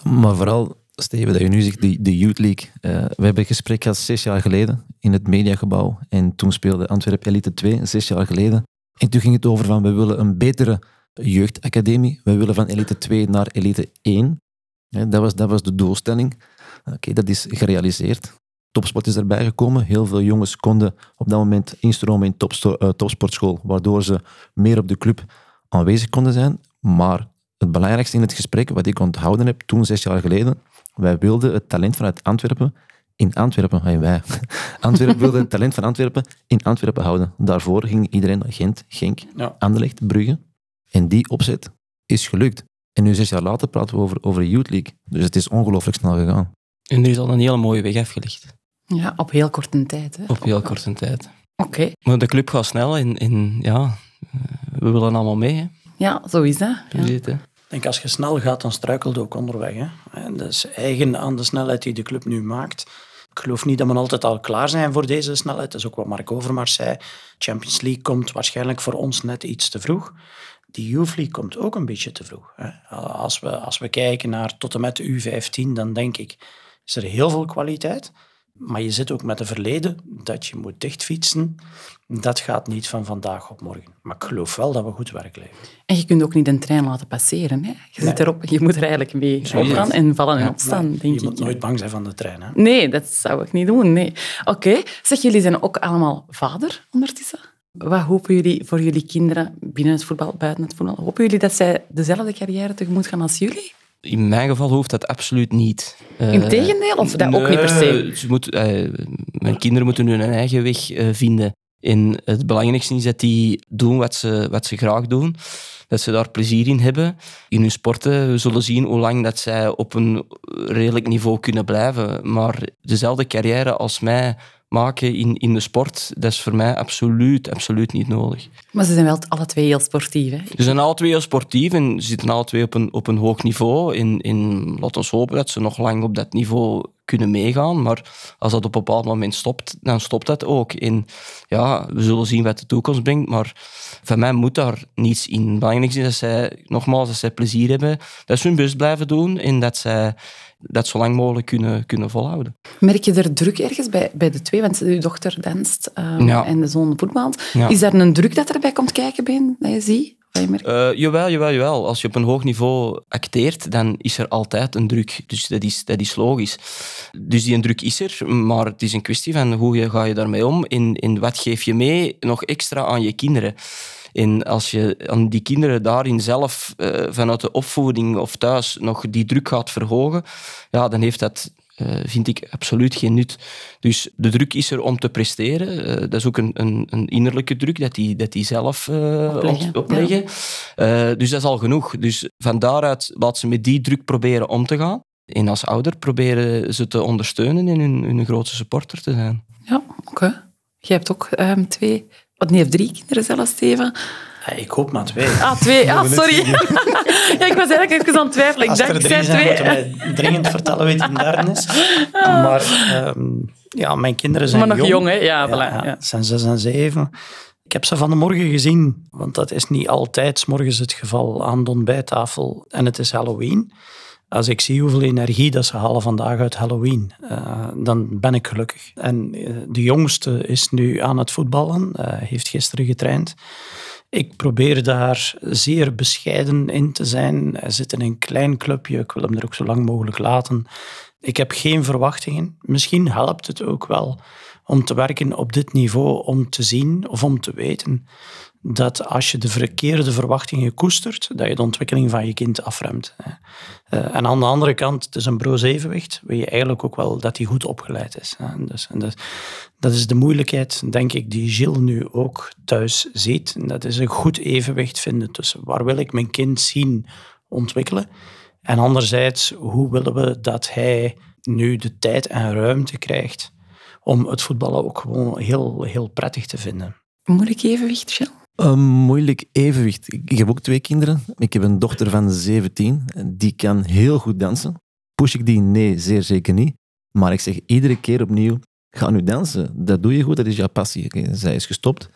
maar vooral, Steven, dat je nu zegt, de, de Youth League. Uh, we hebben een gesprek gehad zes jaar geleden in het Mediagebouw. En toen speelde Antwerpen Elite 2, zes jaar geleden. En toen ging het over van, we willen een betere jeugdacademie. We willen van Elite 2 naar Elite 1. dat, was, dat was de doelstelling. Oké, dat is gerealiseerd. Topsport is erbij gekomen. Heel veel jongens konden op dat moment instromen in uh, topsportschool, waardoor ze meer op de club aanwezig konden zijn. Maar het belangrijkste in het gesprek, wat ik onthouden heb toen, zes jaar geleden, wij wilden het talent vanuit Antwerpen in Antwerpen, en wij, [laughs] Antwerpen wilde het talent van Antwerpen in Antwerpen houden. Daarvoor ging iedereen naar Gent, Genk, ja. Anderlecht, Brugge. En die opzet is gelukt. En nu, zes jaar later, praten we over, over de Youth League. Dus het is ongelooflijk snel gegaan. En er is al een hele mooie weg afgelegd. Ja, op heel korte tijd. Hè? Op heel korte tijd. Oké. Maar de club gaat snel en, en ja, we willen allemaal mee. Hè. Ja, zo is dat. Ja. Ik denk, als je snel gaat, dan struikelt je ook onderweg. Hè. En dat is eigen aan de snelheid die de club nu maakt. Ik geloof niet dat we altijd al klaar zijn voor deze snelheid. Dat is ook wat Mark Overmars zei. Champions League komt waarschijnlijk voor ons net iets te vroeg. Die Youth League komt ook een beetje te vroeg. Hè. Als, we, als we kijken naar tot en met de U15, dan denk ik is er heel veel kwaliteit. Maar je zit ook met een verleden dat je moet dichtfietsen. Dat gaat niet van vandaag op morgen. Maar ik geloof wel dat we goed werk leveren. En je kunt ook niet een trein laten passeren. Hè? Je zit erop, je moet er eigenlijk mee opgaan en vallen en opstaan, denk je ik. Moet nooit bang zijn van de trein. Hè? Nee, dat zou ik niet doen. Nee. Oké, zeg, jullie zijn ook allemaal vader ondertussen. Wat hopen jullie voor jullie kinderen binnen het voetbal, buiten het voetbal? Hopen jullie dat zij dezelfde carrière tegemoet gaan als jullie? In mijn geval hoeft dat absoluut niet. Integendeel, of dat ook niet per se? Ze moet, uh, mijn kinderen moeten hun eigen weg uh, vinden. En het belangrijkste is dat die doen wat ze, wat ze graag doen. Dat ze daar plezier in hebben. In hun sporten we zullen zien hoe lang dat zij op een redelijk niveau kunnen blijven. Maar dezelfde carrière als mij maken in, in de sport, dat is voor mij absoluut, absoluut niet nodig. Maar ze zijn wel alle twee heel sportief, hè? Ze zijn alle twee heel sportief en ze zitten alle twee op een, op een hoog niveau. In, in, laten we hopen dat ze nog lang op dat niveau kunnen meegaan. Maar als dat op een bepaald moment stopt, dan stopt dat ook. En ja, we zullen zien wat de toekomst brengt. Maar van mij moet daar niets in. Het belangrijkste is dat zij, nogmaals, dat zij plezier hebben. Dat ze hun best blijven doen en dat zij dat zo lang mogelijk kunnen, kunnen volhouden. Merk je er druk ergens bij, bij de twee? Want uw dochter danst um, Ja. en de zoon voetbalt. Ja. Is daar een druk dat erbij komt kijken bij dat je ziet? Wat je merkt? Eh, jawel, jawel, jawel. Als je op een hoog niveau acteert, dan is er altijd een druk. Dus dat is, dat is logisch. Dus die druk is er, maar het is een kwestie van hoe je, ga je daarmee om en, en wat geef je mee nog extra aan je kinderen. En als je aan die kinderen daarin zelf eh, vanuit de opvoeding of thuis nog die druk gaat verhogen, ja, dan heeft dat eh, vind ik absoluut geen nut. Dus de druk is er om te presteren. Eh, dat is ook een, een, een innerlijke druk dat die, dat die zelf eh, Opleggen, op- opleggen. Dus dat is al genoeg. Dus van daaruit laat ze met die druk proberen om te gaan. En als ouder proberen ze te ondersteunen en hun, hun grootste supporter te zijn. Ja, oké. Je hebt ook ehm, twee, wat niet, drie kinderen zelfs, Steven. Ja, ik hoop maar twee. Ah, twee. Ah, [laughs] sorry. [laughs] ja, ik was eigenlijk even aan het twijfelen. Ik Als dacht, er ik drie zei zijn, twee. moeten wij dringend vertellen wie het in derde is. Maar ehm, ja, mijn kinderen zijn Maar nog jong, hè? Ja, Ja, voilà. ja, zijn zes en zeven. Ik heb ze van de morgen gezien, want dat is niet altijd 's morgens het geval aan de ontbijttafel. En het is Halloween. Als ik zie hoeveel energie dat ze halen vandaag uit Halloween, eh, dan ben ik gelukkig. En eh, de jongste is nu aan het voetballen, eh, heeft gisteren getraind. Ik probeer daar zeer bescheiden in te zijn. Hij zit in een klein clubje, ik wil hem er ook zo lang mogelijk laten. Ik heb geen verwachtingen. Misschien helpt het ook wel om te werken op dit niveau, om te zien of om te weten dat als je de verkeerde verwachtingen koestert, dat je de ontwikkeling van je kind afremt. Eh, En aan de andere kant, het is een broos evenwicht, wil je eigenlijk ook wel dat hij goed opgeleid is. Dus, en dat, dat is de moeilijkheid, denk ik, die Gilles nu ook thuis ziet. Dat is een goed evenwicht vinden tussen waar wil ik mijn kind zien ontwikkelen en anderzijds, hoe willen we dat hij nu de tijd en ruimte krijgt om het voetballen ook gewoon heel, heel prettig te vinden. Moeilijk evenwicht, Gilles? Een moeilijk evenwicht. Ik heb ook twee kinderen. Ik heb een dochter van 17. Die kan heel goed dansen. Push ik die? Nee, zeer zeker niet. Maar ik zeg iedere keer opnieuw, ga nu dansen. Dat doe je goed, dat is jouw passie. Zij is gestopt.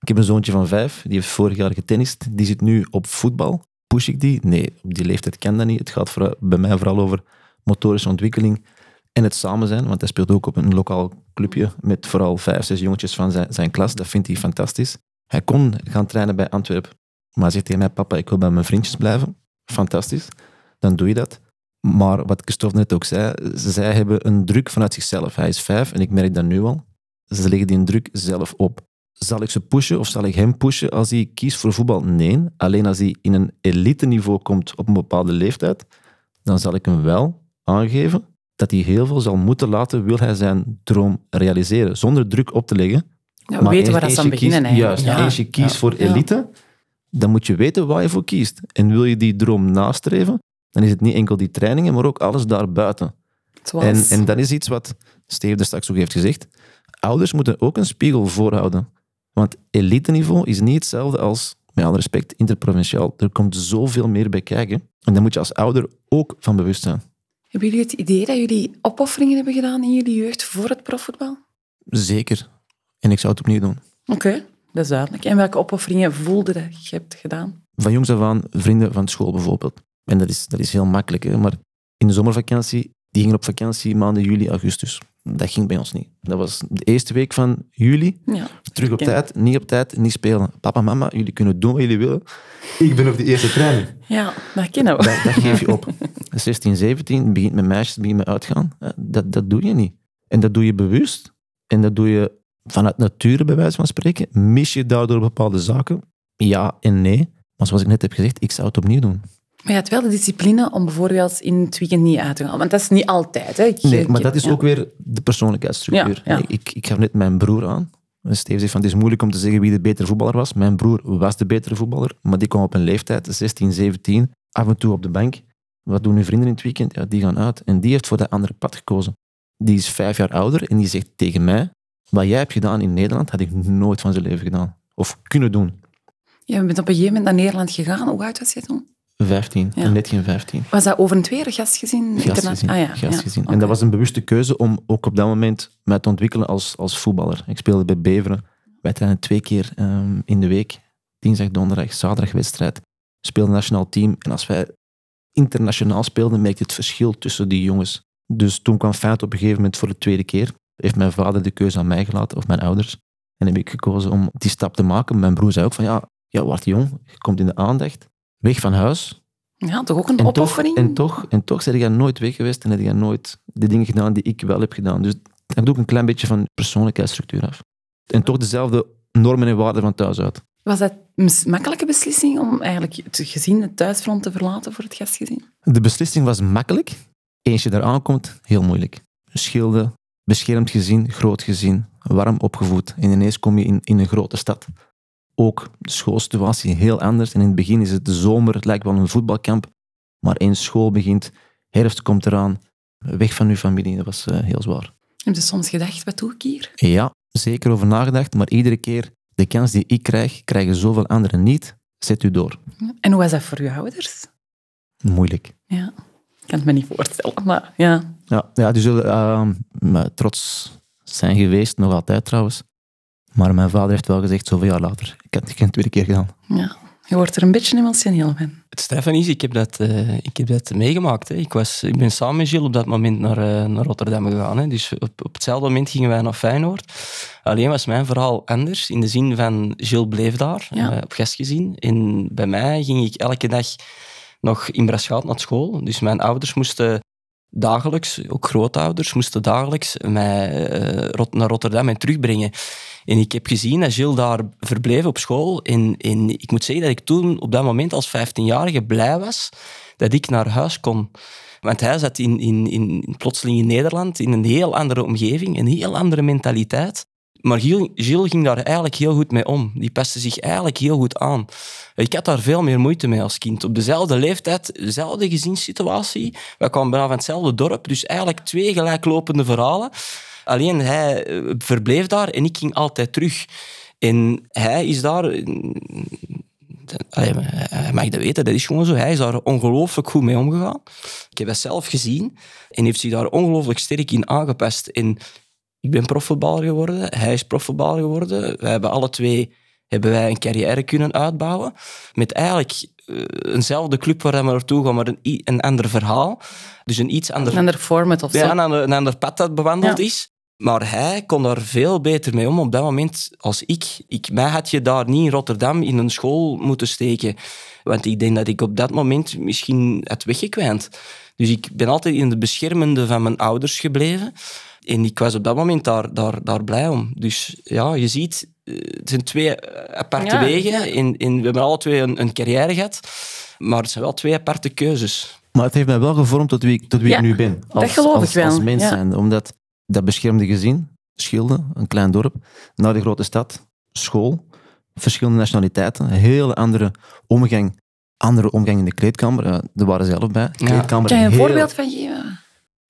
Ik heb een zoontje van vijf, die heeft vorig jaar getennist. Die zit nu op voetbal. Push ik die? Nee, op die leeftijd kan dat niet. Het gaat voor, bij mij vooral over motorische ontwikkeling en het samen zijn. Want hij speelt ook op een lokaal clubje met vooral vijf, zes jongetjes van zijn, zijn klas. Dat vindt hij fantastisch. Hij kon gaan trainen bij Antwerpen. Maar hij zegt tegen mij, papa, ik wil bij mijn vriendjes blijven. Fantastisch. Dan doe je dat. Maar wat Christophe net ook zei, zij hebben een druk vanuit zichzelf. Hij is vijf en ik merk dat nu al. Ze leggen die druk zelf op. Zal ik ze pushen of zal ik hem pushen als hij kiest voor voetbal? Nee. Alleen als hij in een elite niveau komt op een bepaalde leeftijd, dan zal ik hem wel aangeven dat hij heel veel zal moeten laten, wil hij zijn droom realiseren. Zonder druk op te leggen. We weten waar dat aan beginnen. kiest. Juist, Ja. als je kiest Ja. voor elite, dan moet je weten waar je voor kiest. En wil je die droom nastreven, dan is het niet enkel die trainingen, maar ook alles daarbuiten. En, en dat is iets wat Steve er straks ook heeft gezegd. Ouders moeten ook een spiegel voorhouden. Want elite-niveau is niet hetzelfde als, met alle respect, interprovinciaal. Er komt zoveel meer bij kijken. En daar moet je als ouder ook van bewust zijn. Hebben jullie het idee dat jullie opofferingen hebben gedaan in jullie jeugd voor het profvoetbal? Zeker. En ik zou het opnieuw doen. Oké, dat is duidelijk. En welke opofferingen voelde dat je hebt gedaan? Van jongs af aan vrienden van school bijvoorbeeld. En dat is, dat is heel makkelijk, hè? maar in de zomervakantie, die gingen op vakantie maanden juli, augustus. dat ging bij ons niet. Dat was de eerste week van juli. Ja. Terug op tijd, niet op tijd, niet spelen. Papa, mama, jullie kunnen doen wat jullie willen. Ik ben op de eerste training. Ja, dat kennen we. Dat, dat geef je op. [laughs] 16, 17, begint met meisjes, begint met uitgaan. Eh, Dat, dat doe je niet. En dat doe je bewust. En dat doe je vanuit nature, bij wijze van spreken. Mis je daardoor bepaalde zaken? Ja en nee. Maar zoals ik net heb gezegd, ik zou het opnieuw doen. Maar je hebt wel de discipline om bijvoorbeeld in het weekend niet uit te gaan. Want dat is niet altijd. Hè. Ik- Nee, ik- maar dat is ja. ook weer de persoonlijkheidsstructuur. Ja, ja. Ik, ik gaf net mijn broer aan. Steve zegt van, het is moeilijk om te zeggen wie de betere voetballer was. Mijn broer was de betere voetballer, maar die kwam op een leeftijd, 16, 17, af en toe op de bank. Wat doen uw vrienden in het weekend? Ja, die gaan uit. En die heeft voor dat andere pad gekozen. Die is vijf jaar ouder en die zegt tegen mij, wat jij hebt gedaan in Nederland, had ik nooit van zijn leven gedaan. Of kunnen doen. Je bent op een gegeven moment naar Nederland gegaan. Hoe oud was je toen? 15, Ja. net geen 15. Was dat over een tweede gastgezin? Gastgezin. Ah, ja. gastgezin. ja. En dat was een bewuste keuze om ook op dat moment mij te ontwikkelen als, als voetballer. Ik speelde bij Beveren. Wij trainen twee keer ehm, in de week. Dinsdag, donderdag, zaterdag wedstrijd. Speelde nationaal team. En als wij internationaal speelden, merkte het verschil tussen die jongens. Dus toen kwam Feyenoord op een gegeven moment voor de tweede keer. Heeft mijn vader de keuze aan mij gelaten, of mijn ouders. En heb ik gekozen om die stap te maken. Mijn broer zei ook van, ja, ja word jong, je komt in de aandacht. Weg van huis, Ja, toch ook een en toch, opoffering? en toch, en toch ben jij nooit weg geweest en heb jij nooit de dingen gedaan die ik wel heb gedaan. Dus dat hangt ook een klein beetje van persoonlijkheidsstructuur af. En toch dezelfde normen en waarden van thuis uit. Was dat een makkelijke beslissing om eigenlijk het gezin, het thuisfront te verlaten voor het gastgezin? De beslissing was makkelijk. Eens je daar aankomt, heel moeilijk. Schilde, beschermd gezin, groot gezin, warm opgevoed. En ineens kom je in, in een grote stad. Ook de schoolsituatie heel anders. En in het begin is het de zomer, het lijkt wel een voetbalkamp. Maar eens school begint, herfst komt eraan, weg van uw familie, dat was eh, heel zwaar. Heb je soms gedacht, wat doe ik hier? Ja, zeker over nagedacht, maar iedere keer de kans die ik krijg, krijgen zoveel anderen niet. Zet u door. En hoe was dat voor uw ouders? Moeilijk. Ja, kan het me niet voorstellen, maar ja. Ja, ja die zullen ehm, maar trots zijn geweest, nog altijd trouwens. Maar mijn vader heeft wel gezegd, zoveel jaar later, ik heb het geen tweede keer gedaan. ja. Je wordt er een beetje emotioneel van. Het straffe is, ik heb dat, eh, ik heb dat meegemaakt. Hè. Ik, was, ik ben samen met Gilles op dat moment naar, eh, naar Rotterdam gegaan. Hè. Dus op, op hetzelfde moment gingen wij naar Feyenoord. Alleen was mijn verhaal anders, in de zin van Gilles bleef daar, Ja. eh, op gastgezin. En bij mij ging ik elke dag nog in Braschaat naar school. Dus mijn ouders moesten dagelijks, ook grootouders, moesten dagelijks mij eh, naar Rotterdam en terugbrengen. En ik heb gezien dat Gilles daar verbleef op school. En, en ik moet zeggen dat ik toen op dat moment als 15-jarige blij was dat ik naar huis kon. Want hij zat in, in, in, plotseling in Nederland, in een heel andere omgeving, een heel andere mentaliteit. Maar Gilles, ging daar eigenlijk heel goed mee om. Die paste zich eigenlijk heel goed aan. Ik had daar veel meer moeite mee als kind. Op dezelfde leeftijd, dezelfde gezinssituatie. Wij kwamen bijna van hetzelfde dorp, dus eigenlijk twee gelijklopende verhalen. Alleen hij eh, verbleef daar en ik ging altijd terug. En hij is daar... eh, Allee, hij dat weten, dat is gewoon zo. Hij is daar ongelooflijk goed mee omgegaan. Ik heb dat zelf gezien en heeft zich daar ongelooflijk sterk in aangepast. En ik ben profvoetballer geworden, hij is profvoetballer geworden. Wij hebben alle twee hebben wij een carrière kunnen uitbouwen. Met eigenlijk eh, eenzelfde club waar we naartoe gaan, maar een, een ander verhaal. Dus een iets ander Een ander format of zo. ja, een ander, een ander pad dat bewandeld Ja. is. Maar hij kon daar veel beter mee om op dat moment als ik. ik. Mij had je daar niet in Rotterdam in een school moeten steken. Want ik denk dat ik op dat moment misschien had weggekwijnd. Dus ik ben altijd in de beschermende van mijn ouders gebleven. En ik was op dat moment daar, daar, daar blij om. Dus ja, je ziet, eh, het zijn twee eh, aparte Ja, wegen. ja. En, en we hebben alle twee een, een carrière gehad. Maar het zijn wel twee aparte keuzes. Maar het heeft mij wel gevormd tot wie, ik- tot wie Ja, ik nu ben. Als, geloof als, ik wel, Als mens ja. zijn. Omdat dat beschermde gezin, Schilde, een klein dorp, naar de grote stad, school, verschillende nationaliteiten, een hele andere omgang, andere omgang in de kleedkamer. Ja, daar waren ze zelf bij. Ja. Kleedkamer, Kan je een heel- voorbeeld van geven?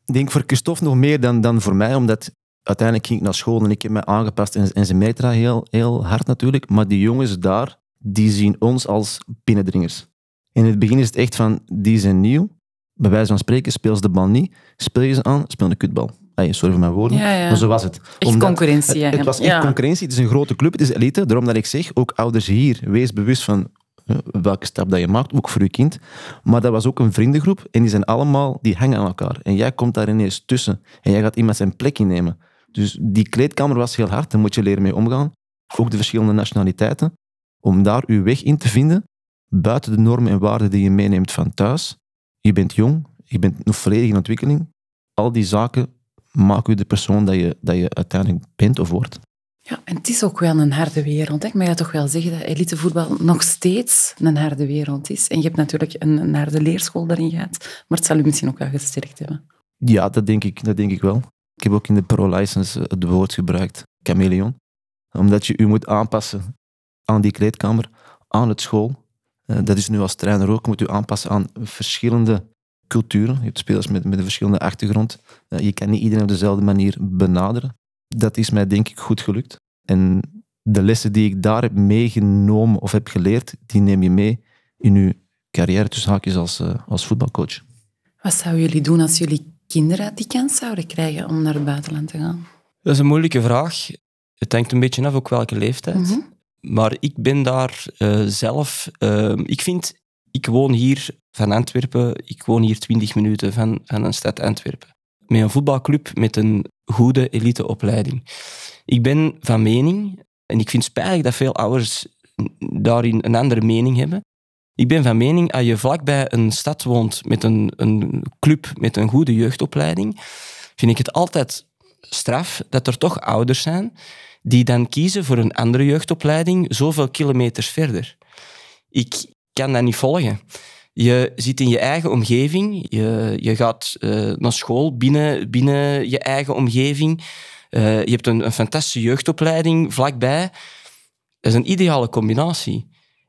Ik denk voor Christophe nog meer dan, dan voor mij, omdat uiteindelijk ging ik naar school en ik heb mij aangepast en, en ze dat heel, heel hard natuurlijk. Maar die jongens daar, die zien ons als binnendringers. In het begin is het echt van, die zijn nieuw. Bij wijze van spreken speel ze de bal niet. Speel je ze aan, speel een kutbal. Hey, sorry voor mijn woorden, Ja, ja. maar zo was het. Echt Omdat- concurrentie. het, het was echt ja. concurrentie. Het is een grote club, het is elite. Daarom dat ik zeg, ook ouders hier, wees bewust van welke stap dat je maakt, ook voor je kind. Maar dat was ook een vriendengroep en die zijn allemaal, die hangen aan elkaar. En jij komt daar ineens tussen en jij gaat iemand zijn plek innemen. Dus die kleedkamer was heel hard, daar moet je leren mee omgaan. Ook de verschillende nationaliteiten. Om daar je weg in te vinden, buiten de normen en waarden die je meeneemt van thuis. Je bent jong, je bent nog volledig in ontwikkeling. Al die zaken maken u de persoon dat je, dat je uiteindelijk bent of wordt. Ja, en het is ook wel een harde wereld. Ik mag toch wel zeggen dat elitevoetbal nog steeds een harde wereld is. En je hebt natuurlijk een, harde leerschool daarin gehad, maar het zal u misschien ook wel gesterkt hebben. Ja, dat denk ik, dat denk ik wel. Ik heb ook in de pro-license het woord gebruikt, chameleon. Omdat je je moet aanpassen aan die kleedkamer, aan het school. Eh, dat is nu als trainer ook, moet je aanpassen aan verschillende culturen. Je hebt spelers met, met een verschillende achtergrond. Eh, je kan niet iedereen op dezelfde manier benaderen dat is mij denk ik goed gelukt. En de lessen die ik daar heb meegenomen of heb geleerd, die neem je mee in je carrière tussen haakjes als, uh, als voetbalcoach. Wat zouden jullie doen als jullie kinderen die kans zouden krijgen om naar het buitenland te gaan? Dat is een moeilijke vraag. Het hangt een beetje af ook welke leeftijd. Mhm. Maar ik ben daar uh, zelf... Uh, ik vind... Ik woon hier van Antwerpen. Ik woon hier 20 minuten van, van een stad Antwerpen met een voetbalclub met een goede eliteopleiding. Ik ben van mening, en ik vind het spijtig dat veel ouders daarin een andere mening hebben. Ik ben van mening, als je vlakbij een stad woont met een, een club met een goede jeugdopleiding, vind ik het altijd straf dat er toch ouders zijn die dan kiezen voor een andere jeugdopleiding zoveel kilometers verder. Ik kan dat niet volgen. Je zit in je eigen omgeving. Je, je gaat uh, naar school binnen, binnen je eigen omgeving. Uh, je hebt een, een, fantastische jeugdopleiding vlakbij. Dat is een ideale combinatie.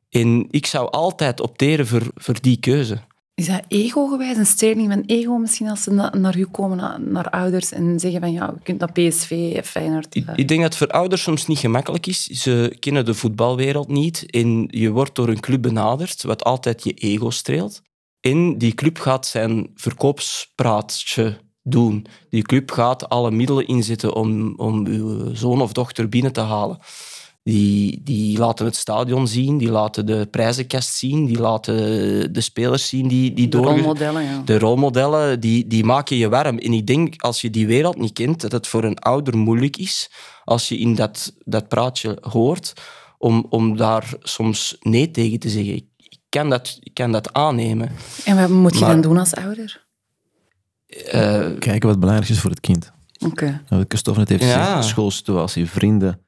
En ik zou altijd opteren voor, voor die keuze. Is dat ego-gewijs, een sterling van ego misschien als ze naar u komen, naar, naar, ouders en zeggen van ja, je kunt naar PSV, Feyenoord... Ik, ik denk dat het voor ouders soms niet gemakkelijk is. Ze kennen de voetbalwereld niet en je wordt door een club benaderd, wat altijd je ego streelt. En die club gaat zijn verkoopspraatje doen. Die club gaat alle middelen inzetten om, om uw zoon of dochter binnen te halen. Die, die laten het stadion zien, die laten de prijzenkast zien, die laten de spelers zien die, die de rolmodellen, ja. De rolmodellen, die, die maken je warm. En ik denk, als je die wereld niet kent, dat het voor een ouder moeilijk is, als je in dat, dat praatje hoort, om, om daar soms nee tegen te zeggen. Ik kan dat, ik kan dat aannemen. En wat moet je dan doen als ouder? Uh, Kijken wat belangrijk is voor het kind. Oké. Okay. Christophe net heeft gezegd, schoolsituatie, vrienden,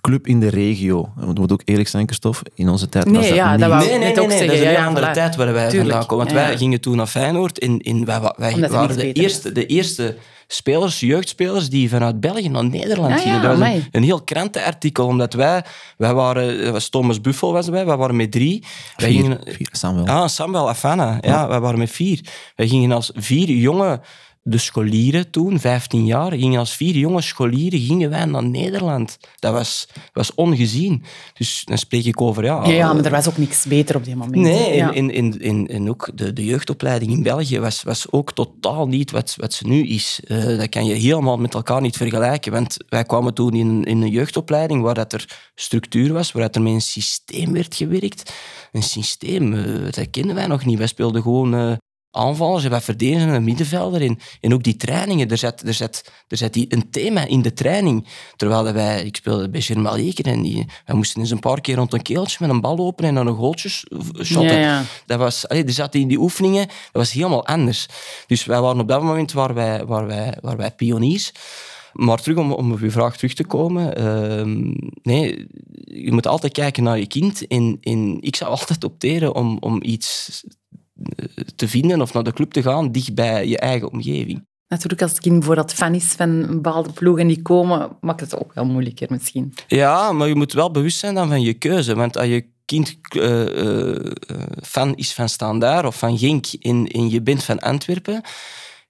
club in de regio. We moeten ook eerlijk zijn, Christophe, in onze tijd nee, was dat ja, niet. Dat nee, nee, nee, nee, nee, dat is een andere tijd waar wij Tuurlijk. vandaan komen. Want wij gingen toen naar Feyenoord en, en wij, wij waren de eerste, de eerste spelers, jeugdspelers, die vanuit België naar Nederland Ah, gingen. dat was een, een, heel krantenartikel, omdat wij, wij waren, was Thomas Buffel was wij, wij waren met drie. Wij gingen, vier, Samuel. Ah, Samuel Afana, ja, ja, wij waren met vier. Wij gingen als vier jonge de scholieren toen, 15 jaar, gingen als vier jonge scholieren gingen wij naar Nederland. Dat was, was ongezien. Dus dan spreek ik over... Ja, ja, ja maar er was ook niks beter op die moment. Nee, ja. en, en, en, en ook de, de jeugdopleiding in België was, was ook totaal niet wat, wat ze nu is. Uh, dat kan je helemaal met elkaar niet vergelijken. Want wij kwamen toen in, in een jeugdopleiding waar dat er structuur was, waar dat er met een systeem werd gewerkt. Een systeem, uh, dat kennen wij nog niet. Wij speelden gewoon... Uh, aanvallers, wij verdedigen een middenvelder. En, en ook die trainingen, er zit, er, zit, er zit die een thema in de training. Terwijl wij, ik speelde bij Germaleken en die, wij moesten eens een paar keer rond een keeltje met een bal openen en dan een goaltje shotten. Ja, ja. Dat was, allee, er zaten in die oefeningen, dat was helemaal anders. Dus wij waren op dat moment waar wij, waar wij, waar wij pioniers. Maar terug om, om op uw vraag terug te komen. Uh, nee, je moet altijd kijken naar je kind. En, en ik zou [laughs] altijd opteren om, om iets te vinden of naar de club te gaan dicht bij je eigen omgeving. Natuurlijk, als het kind bijvoorbeeld fan is van een bepaalde ploeg en die komen, maakt het ook wel moeilijker misschien. Ja, maar je moet wel bewust zijn dan van je keuze. Want als je kind uh, uh, fan is van Standaard of van Genk en, en je bent van Antwerpen,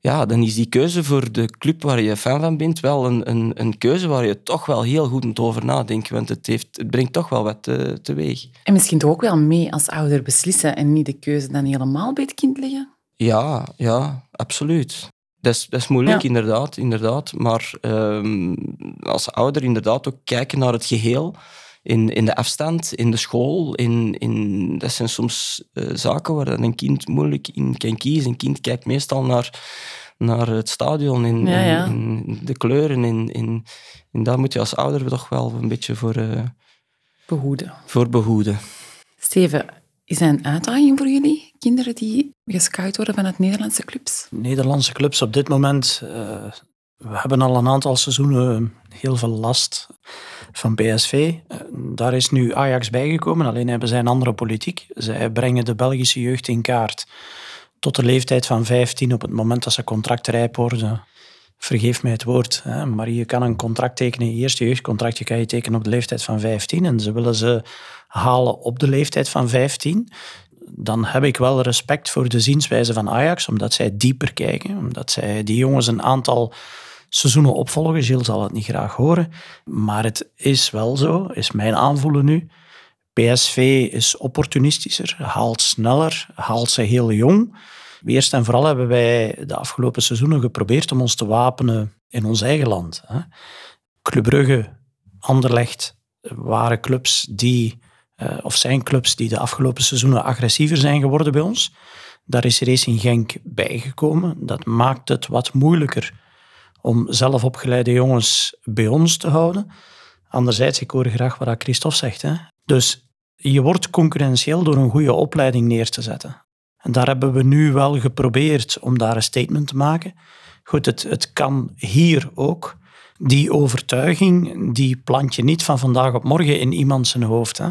ja, dan is die keuze voor de club waar je fan van bent wel een, een, een keuze waar je toch wel heel goed moet over nadenken. Want het, heeft, het brengt toch wel wat te, teweeg. En misschien toch ook wel mee als ouder beslissen en niet de keuze dan helemaal bij het kind leggen? Ja, ja, absoluut. Dat is, dat is moeilijk, ja. inderdaad, inderdaad. Maar um, als ouder inderdaad ook kijken naar het geheel. In, in de afstand, in de school. In, in, dat zijn soms uh, zaken waar een kind moeilijk in kan kiezen. Een kind kijkt meestal naar, naar het stadion, in, Ja, ja. in, in de kleuren. In, in, en daar moet je als ouder toch wel een beetje voor, eh, Behoeden. voor behoeden. Steven, is dat een uitdaging voor jullie? Kinderen die gescout worden vanuit Nederlandse clubs? Nederlandse clubs op dit moment, eh, we hebben al een aantal seizoenen heel veel last van PSV. Eh, daar is nu Ajax bijgekomen, alleen hebben zij een andere politiek. Zij brengen de Belgische jeugd in kaart tot de leeftijd van 15 op het moment dat ze contractrijp worden. Vergeef mij het woord, hè, maar je kan een contract tekenen, je eerste jeugdcontractje kan je tekenen op de leeftijd van 15 en ze willen ze halen op de leeftijd van 15 dan heb ik wel respect voor de zienswijze van Ajax, omdat zij dieper kijken, omdat zij die jongens een aantal seizoenen opvolgen. Gilles zal het niet graag horen, maar het is wel zo, is mijn aanvoelen nu. PSV is opportunistischer, haalt sneller, haalt ze heel jong. Eerst en vooral hebben wij de afgelopen seizoenen geprobeerd om ons te wapenen in ons eigen land. Club Brugge, Anderlecht waren clubs die eh, of zijn clubs die de afgelopen seizoenen agressiever zijn geworden bij ons. Daar is Racing Genk bijgekomen. Dat maakt het wat moeilijker om zelf opgeleide jongens bij ons te houden. Anderzijds, ik hoor graag wat Christophe zegt. Hè. Dus je wordt concurrentieel door een goede opleiding neer te zetten. En daar hebben we nu wel geprobeerd om daar een statement te maken. Goed, het, het kan hier ook. Die overtuiging, die plant je niet van vandaag op morgen in iemand zijn hoofd. Hè.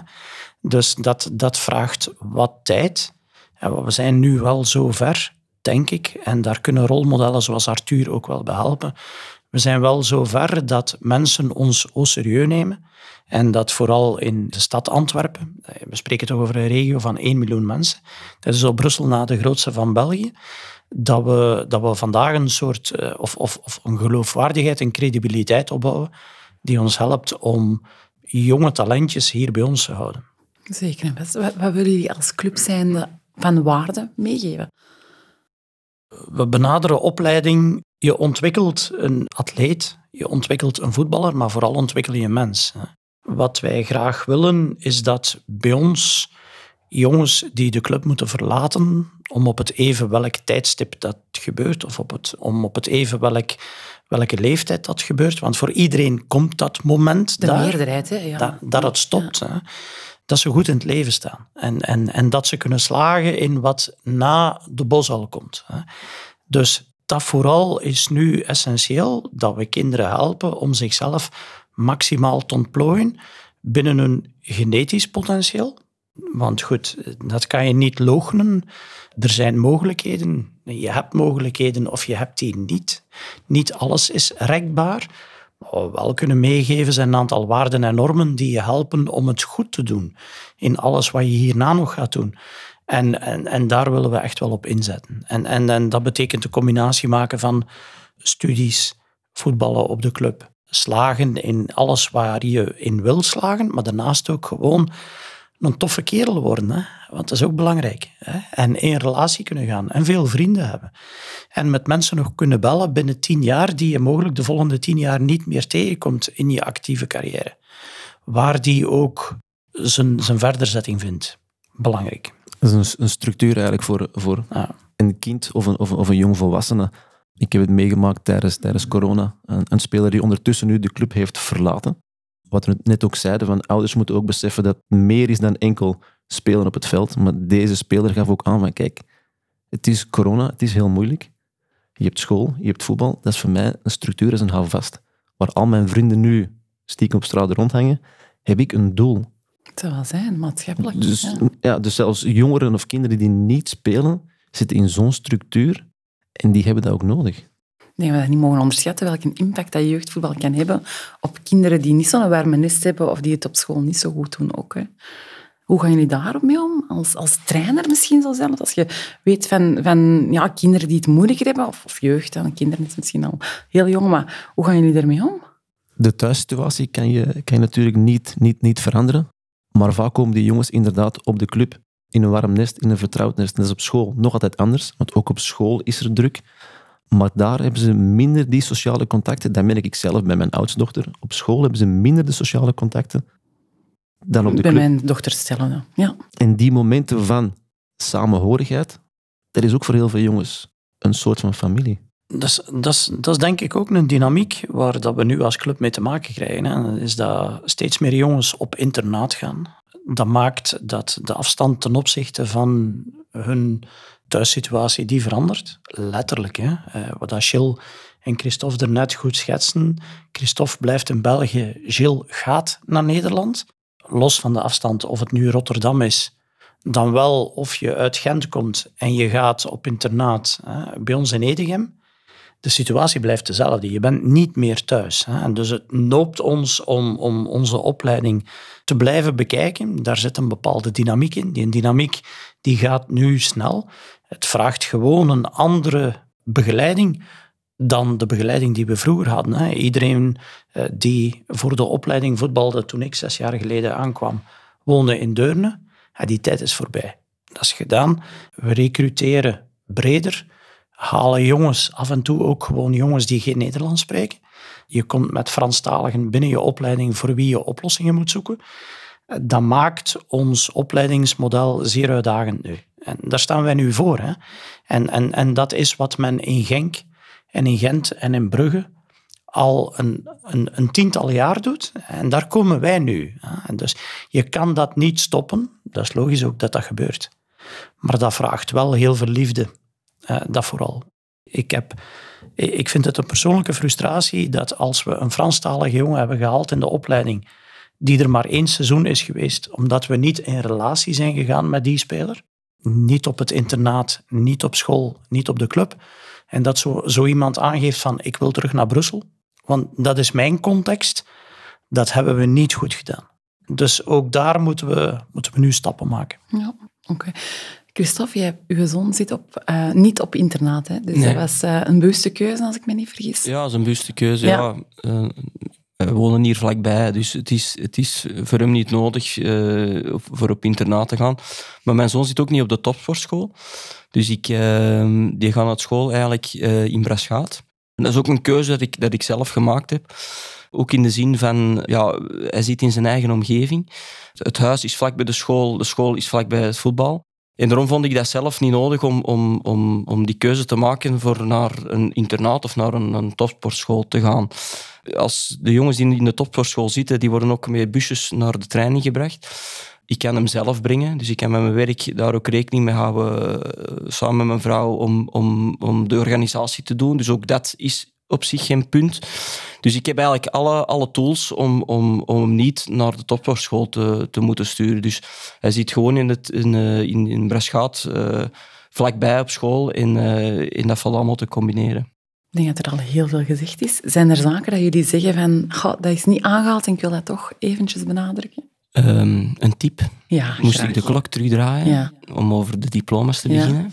Dus dat, dat vraagt wat tijd. En we zijn nu wel zo ver, denk ik, en daar kunnen rolmodellen zoals Arthur ook wel bij helpen. We zijn wel zo ver dat mensen ons au serieus nemen. En dat vooral in de stad Antwerpen, we spreken toch over een regio van 1 miljoen mensen. Dat is op Brussel na de grootste van België. Dat we, dat we vandaag een soort, eh, of, of, of een geloofwaardigheid en credibiliteit opbouwen, die ons helpt om jonge talentjes hier bij ons te houden. Zeker en. Wat, wat willen jullie als club zijnde van waarde meegeven? We benaderen opleiding. Je ontwikkelt een atleet, je ontwikkelt een voetballer, maar vooral ontwikkel je een mens. Wat wij graag willen, is dat bij ons jongens die de club moeten verlaten, om op het even welk tijdstip dat gebeurt, of op het, om op het even welk, welke leeftijd dat gebeurt. Want voor iedereen komt dat moment De daar meerderheid, hè? Ja. dat, dat het stopt. Hè. Dat ze goed in het leven staan. En, en, en dat ze kunnen slagen in wat na de boshal komt. Dus dat vooral is nu essentieel, dat we kinderen helpen om zichzelf maximaal te ontplooien binnen hun genetisch potentieel. Want goed, dat kan je niet loochenen. Er zijn mogelijkheden. Je hebt mogelijkheden of je hebt die niet. Niet alles is rekbaar. Wel kunnen meegeven zijn een aantal waarden en normen die je helpen om het goed te doen in alles wat je hierna nog gaat doen. En, en, en daar willen we echt wel op inzetten. En, en, en dat betekent de combinatie maken van studies, voetballen op de club, slagen in alles waar je in wil slagen, maar daarnaast ook gewoon een toffe kerel worden. Hè? Want dat is ook belangrijk. Hè? En in relatie kunnen gaan en veel vrienden hebben. En met mensen nog kunnen bellen binnen tien jaar die je mogelijk de volgende tien jaar niet meer tegenkomt in je actieve carrière. Waar die ook zijn, zijn verderzetting vindt. Belangrijk. Dat is een, een structuur eigenlijk voor, voor Ja. een kind of een, of, een- of een jong volwassene. Ik heb het meegemaakt tijdens, tijdens corona. Een, een speler die ondertussen nu de club heeft verlaten. Wat we net ook zeiden, van ouders moeten ook beseffen dat meer is dan enkel spelen op het veld. Maar deze speler gaf ook aan van, kijk, het is corona, het is heel moeilijk. Je hebt school, je hebt voetbal. Dat is voor mij een structuur, dat is een houvast. Waar al mijn vrienden nu stiekem op straat rondhangen, heb ik een doel. Het zou wel zijn, maatschappelijk. Dus, ja. ja. dus zelfs jongeren of kinderen die niet spelen, zitten in zo'n structuur en die hebben dat ook nodig. Denk dat we niet mogen onderschatten, welke impact dat jeugdvoetbal kan hebben op kinderen die niet zo'n warme nest hebben of die het op school niet zo goed doen ook. Hè. Hoe gaan jullie mee om? Als, als trainer misschien zo zijn? Als je weet van, van ja, kinderen die het moeilijker hebben, of, of jeugd, dan kinderen is misschien al heel jong, maar hoe gaan jullie daarmee om? De thuissituatie kan je, kan je natuurlijk niet, niet, niet veranderen, maar vaak komen die jongens inderdaad op de club in een warm nest, in een vertrouwd nest. Dat is op school nog altijd anders, want ook op school is er druk. Maar daar hebben ze minder die sociale contacten. Dat merk ik zelf bij mijn oudste dochter. Op school hebben ze minder de sociale contacten dan op de Bij club. mijn dochter stellen. Ja. En die momenten van samenhorigheid, dat is ook voor heel veel jongens een soort van familie. Dat is, dat, is, dat is denk ik ook een dynamiek waar dat we nu als club mee te maken krijgen. Hè. Is dat steeds meer jongens op internaat gaan. Dat maakt dat de afstand ten opzichte van hun thuissituatie die verandert. Letterlijk. Hè. Eh, wat Gilles en Christophe er net goed schetsen. Christophe blijft in België, Gilles gaat naar Nederland. Los van de afstand of het nu Rotterdam is, dan wel of je uit Gent komt en je gaat op internaat hè, bij ons in Edegem. De situatie blijft dezelfde. Je bent niet meer thuis. Hè. En dus het noopt ons om, om onze opleiding te blijven bekijken. Daar zit een bepaalde dynamiek in. Die dynamiek die gaat nu snel. Het vraagt gewoon een andere begeleiding dan de begeleiding die we vroeger hadden. Hè. Iedereen eh, die voor de opleiding voetbalde toen ik zes jaar geleden aankwam, woonde in Deurne. Die tijd is voorbij. Dat is gedaan. We recruteren breder, halen jongens, af en toe ook gewoon jongens die geen Nederlands spreken. Je komt met Franstaligen binnen je opleiding voor wie je oplossingen moet zoeken. Dat maakt ons opleidingsmodel zeer uitdagend nu. En daar staan wij nu voor. Hè. En, en, en dat is wat men in Genk en in Gent en in Brugge al een, een, een tiental jaar doet. En daar komen wij nu. En dus je kan dat niet stoppen. Dat is logisch ook dat dat gebeurt. Maar dat vraagt wel heel veel liefde. Eh, dat vooral. Ik, heb, ik vind het een persoonlijke frustratie dat als we een Franstalige jongen hebben gehaald in de opleiding, die er maar één seizoen is geweest, omdat we niet in relatie zijn gegaan met die speler, niet op het internaat, niet op school, niet op de club, en dat zo, zo iemand aangeeft van ik wil terug naar Brussel, want dat is mijn context, dat hebben we niet goed gedaan. Dus ook daar moeten we, moeten we nu stappen maken. Ja, oké. Christophe, jij, uw zoon zit op, uh, niet op internaat. Hè? Dus Nee. dat was uh, een bewuste keuze, als ik me niet vergis. Ja, dat is een bewuste keuze. Ja. Ja. Eh, we wonen hier vlakbij, dus het is, het is voor hem niet nodig eh, voor op internaat te gaan. Maar mijn zoon zit ook niet op de topsportschool. Dus ik, eh, die gaat naar school eigenlijk eh, in Braschaat. En dat is ook een keuze dat ik, dat ik zelf gemaakt heb. Ook in de zin van, ja, hij zit in zijn eigen omgeving. Het huis is vlak bij de school, de school is vlak bij het voetbal. En daarom vond ik dat zelf niet nodig om, om, om, om die keuze te maken voor naar een internaat of naar een, een topsportschool te gaan. Als de jongens die in de topsportschool zitten, die worden ook met busjes naar de training gebracht. Ik kan hem zelf brengen, dus ik kan met mijn werk daar ook rekening mee houden, eh, samen met mijn vrouw, om, om, om de organisatie te doen. Dus ook dat is op zich geen punt. Dus ik heb eigenlijk alle, alle tools om, om, om hem niet naar de topsportschool te, te moeten sturen. Dus hij zit gewoon in, het, in, eh, in, in Braschaat, eh, vlakbij op school, en, eh, en dat valt allemaal te combineren. Ik denk dat er al heel veel gezegd is. Zijn er zaken dat jullie zeggen van, "Goh, dat is niet aangehaald en ik wil dat toch eventjes benadrukken? Ehm, een tip. Ja, Moest graag. ik de klok terugdraaien Ja. om over de diploma's te Ja.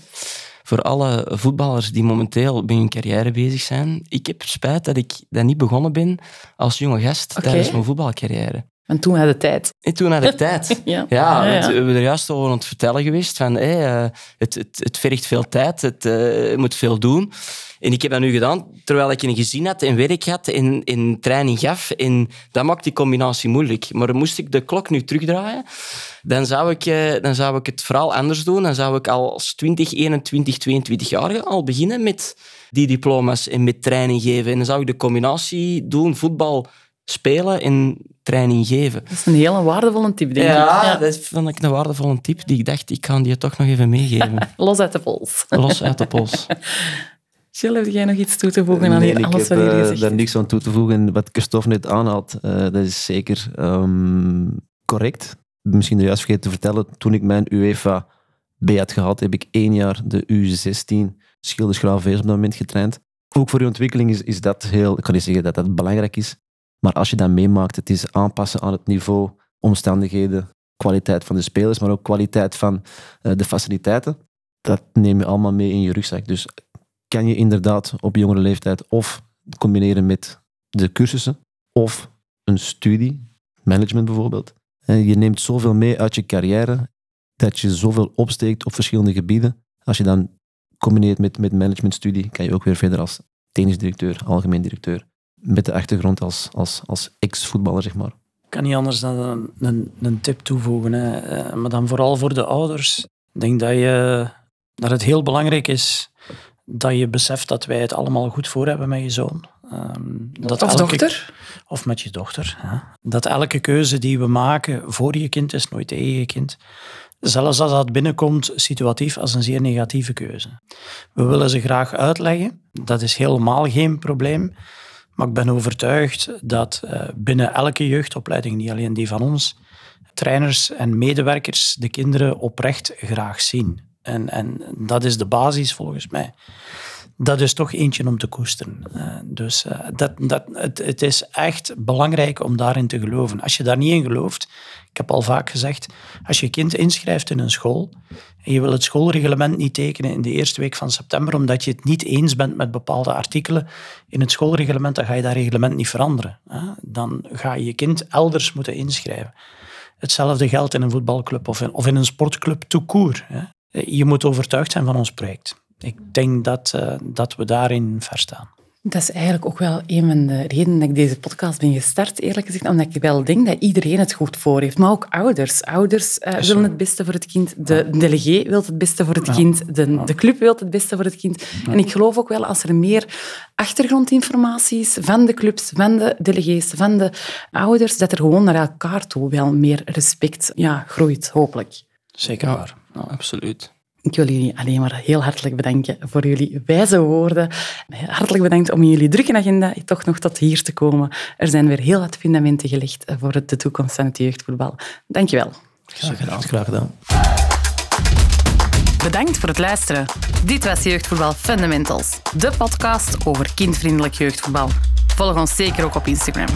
Voor alle voetballers die momenteel bij hun carrière bezig zijn, ik heb spijt dat ik dat niet begonnen ben als jonge gast tijdens mijn voetbalcarrière. En toen had de tijd. En toen had ik tijd. [laughs] Ja. Ja, Ja, ja. want we hebben er juist over aan het vertellen geweest van hey, eh, het, het, het vergt veel tijd, het eh, moet veel doen. En ik heb dat nu gedaan terwijl ik een gezin had en werk had en, en training gaf. En dat maakt die combinatie moeilijk. Maar moest ik de klok nu terugdraaien, dan zou ik, eh, dan zou ik het vooral anders doen. Dan zou ik al als 20, 21, 22 jaar al beginnen met die diploma's en met training geven. En dan zou ik de combinatie doen, voetbal spelen en training geven. Dat is een hele waardevolle tip, denk Ja, ik. dat vond ik een waardevolle tip die ik dacht, ik kan die toch nog even meegeven. [laughs] Los uit de pols. Los uit de pols. [laughs] Gilles, heb jij nog iets toe te voegen aan Nee, hier, ik alles heb wat jullie eh, gezegd daar hebben? niks aan toe te voegen. Wat Christophe net aanhaalt, eh, dat is zeker ehm, correct. Misschien juist vergeten te vertellen, toen ik mijn UEFA B had gehad, heb ik één jaar de U16 Schilders op dat moment getraind. Ook voor je ontwikkeling is, is dat heel... Ik kan niet zeggen dat dat belangrijk is, maar als je dat meemaakt, het is aanpassen aan het niveau, omstandigheden, kwaliteit van de spelers, maar ook kwaliteit van eh, de faciliteiten. Dat neem je allemaal mee in je rugzak. Dus kan je inderdaad op jongere leeftijd of combineren met de cursussen of een studie, management bijvoorbeeld. En je neemt zoveel mee uit je carrière dat je zoveel opsteekt op verschillende gebieden. Als je dan combineert met, met managementstudie, kan je ook weer verder als technisch directeur, algemeen directeur, met de achtergrond als, als, als ex-voetballer, zeg maar. Ik kan niet anders dan een, een, een tip toevoegen. Hè. Eh, maar dan vooral voor de ouders. Ik denk dat, je, dat het heel belangrijk is dat je beseft dat wij het allemaal goed voor hebben met je zoon. Um, dat of elke, dochter? Of met je dochter. Hè. Dat elke keuze die we maken voor je kind is nooit tegen je kind. Zelfs als dat binnenkomt situatief als een zeer negatieve keuze. We willen ze graag uitleggen. Dat is helemaal geen probleem. Maar ik ben overtuigd dat uh, binnen elke jeugdopleiding, niet alleen die van ons, trainers en medewerkers de kinderen oprecht graag zien. En, en dat is de basis volgens mij dat is toch eentje om te koesteren. Uh, dus uh, dat, dat, het, het, is echt belangrijk om daarin te geloven. Als je daar niet in gelooft, ik heb al vaak gezegd, als je kind inschrijft in een school en je wil het schoolreglement niet tekenen in de eerste week van september omdat je het niet eens bent met bepaalde artikelen in het schoolreglement, dan ga je dat reglement niet veranderen. Dan ga je je kind elders moeten inschrijven. Hetzelfde geldt in een voetbalclub of in, of in een sportclub tout court. Je moet overtuigd zijn van ons project ik denk dat, uh, dat we daarin verstaan. Dat is eigenlijk ook wel een van de redenen dat ik deze podcast ben gestart, eerlijk gezegd. Omdat ik wel denk dat iedereen het goed voor heeft. Maar ook ouders. Ouders uh, willen het beste voor het kind. De delegé wil het beste voor het kind. De, de club wil het beste voor het kind. En ik geloof ook wel als er meer achtergrondinformatie is van de clubs, van de delegés, van de ouders, dat er gewoon naar elkaar toe wel meer respect ja, groeit, hopelijk. Zeker waar. absoluut. Ik wil jullie alleen maar heel hartelijk bedanken voor jullie wijze woorden. Hartelijk bedankt om in jullie drukke agenda toch nog tot hier te komen. Er zijn weer heel wat fundamenten gelegd voor de toekomst van het jeugdvoetbal. Dankjewel. Graag gedaan. Graag gedaan. Bedankt voor het luisteren. Dit was Jeugdvoetbal Fundamentals, de podcast over kindvriendelijk jeugdvoetbal. Volg ons zeker ook op Instagram.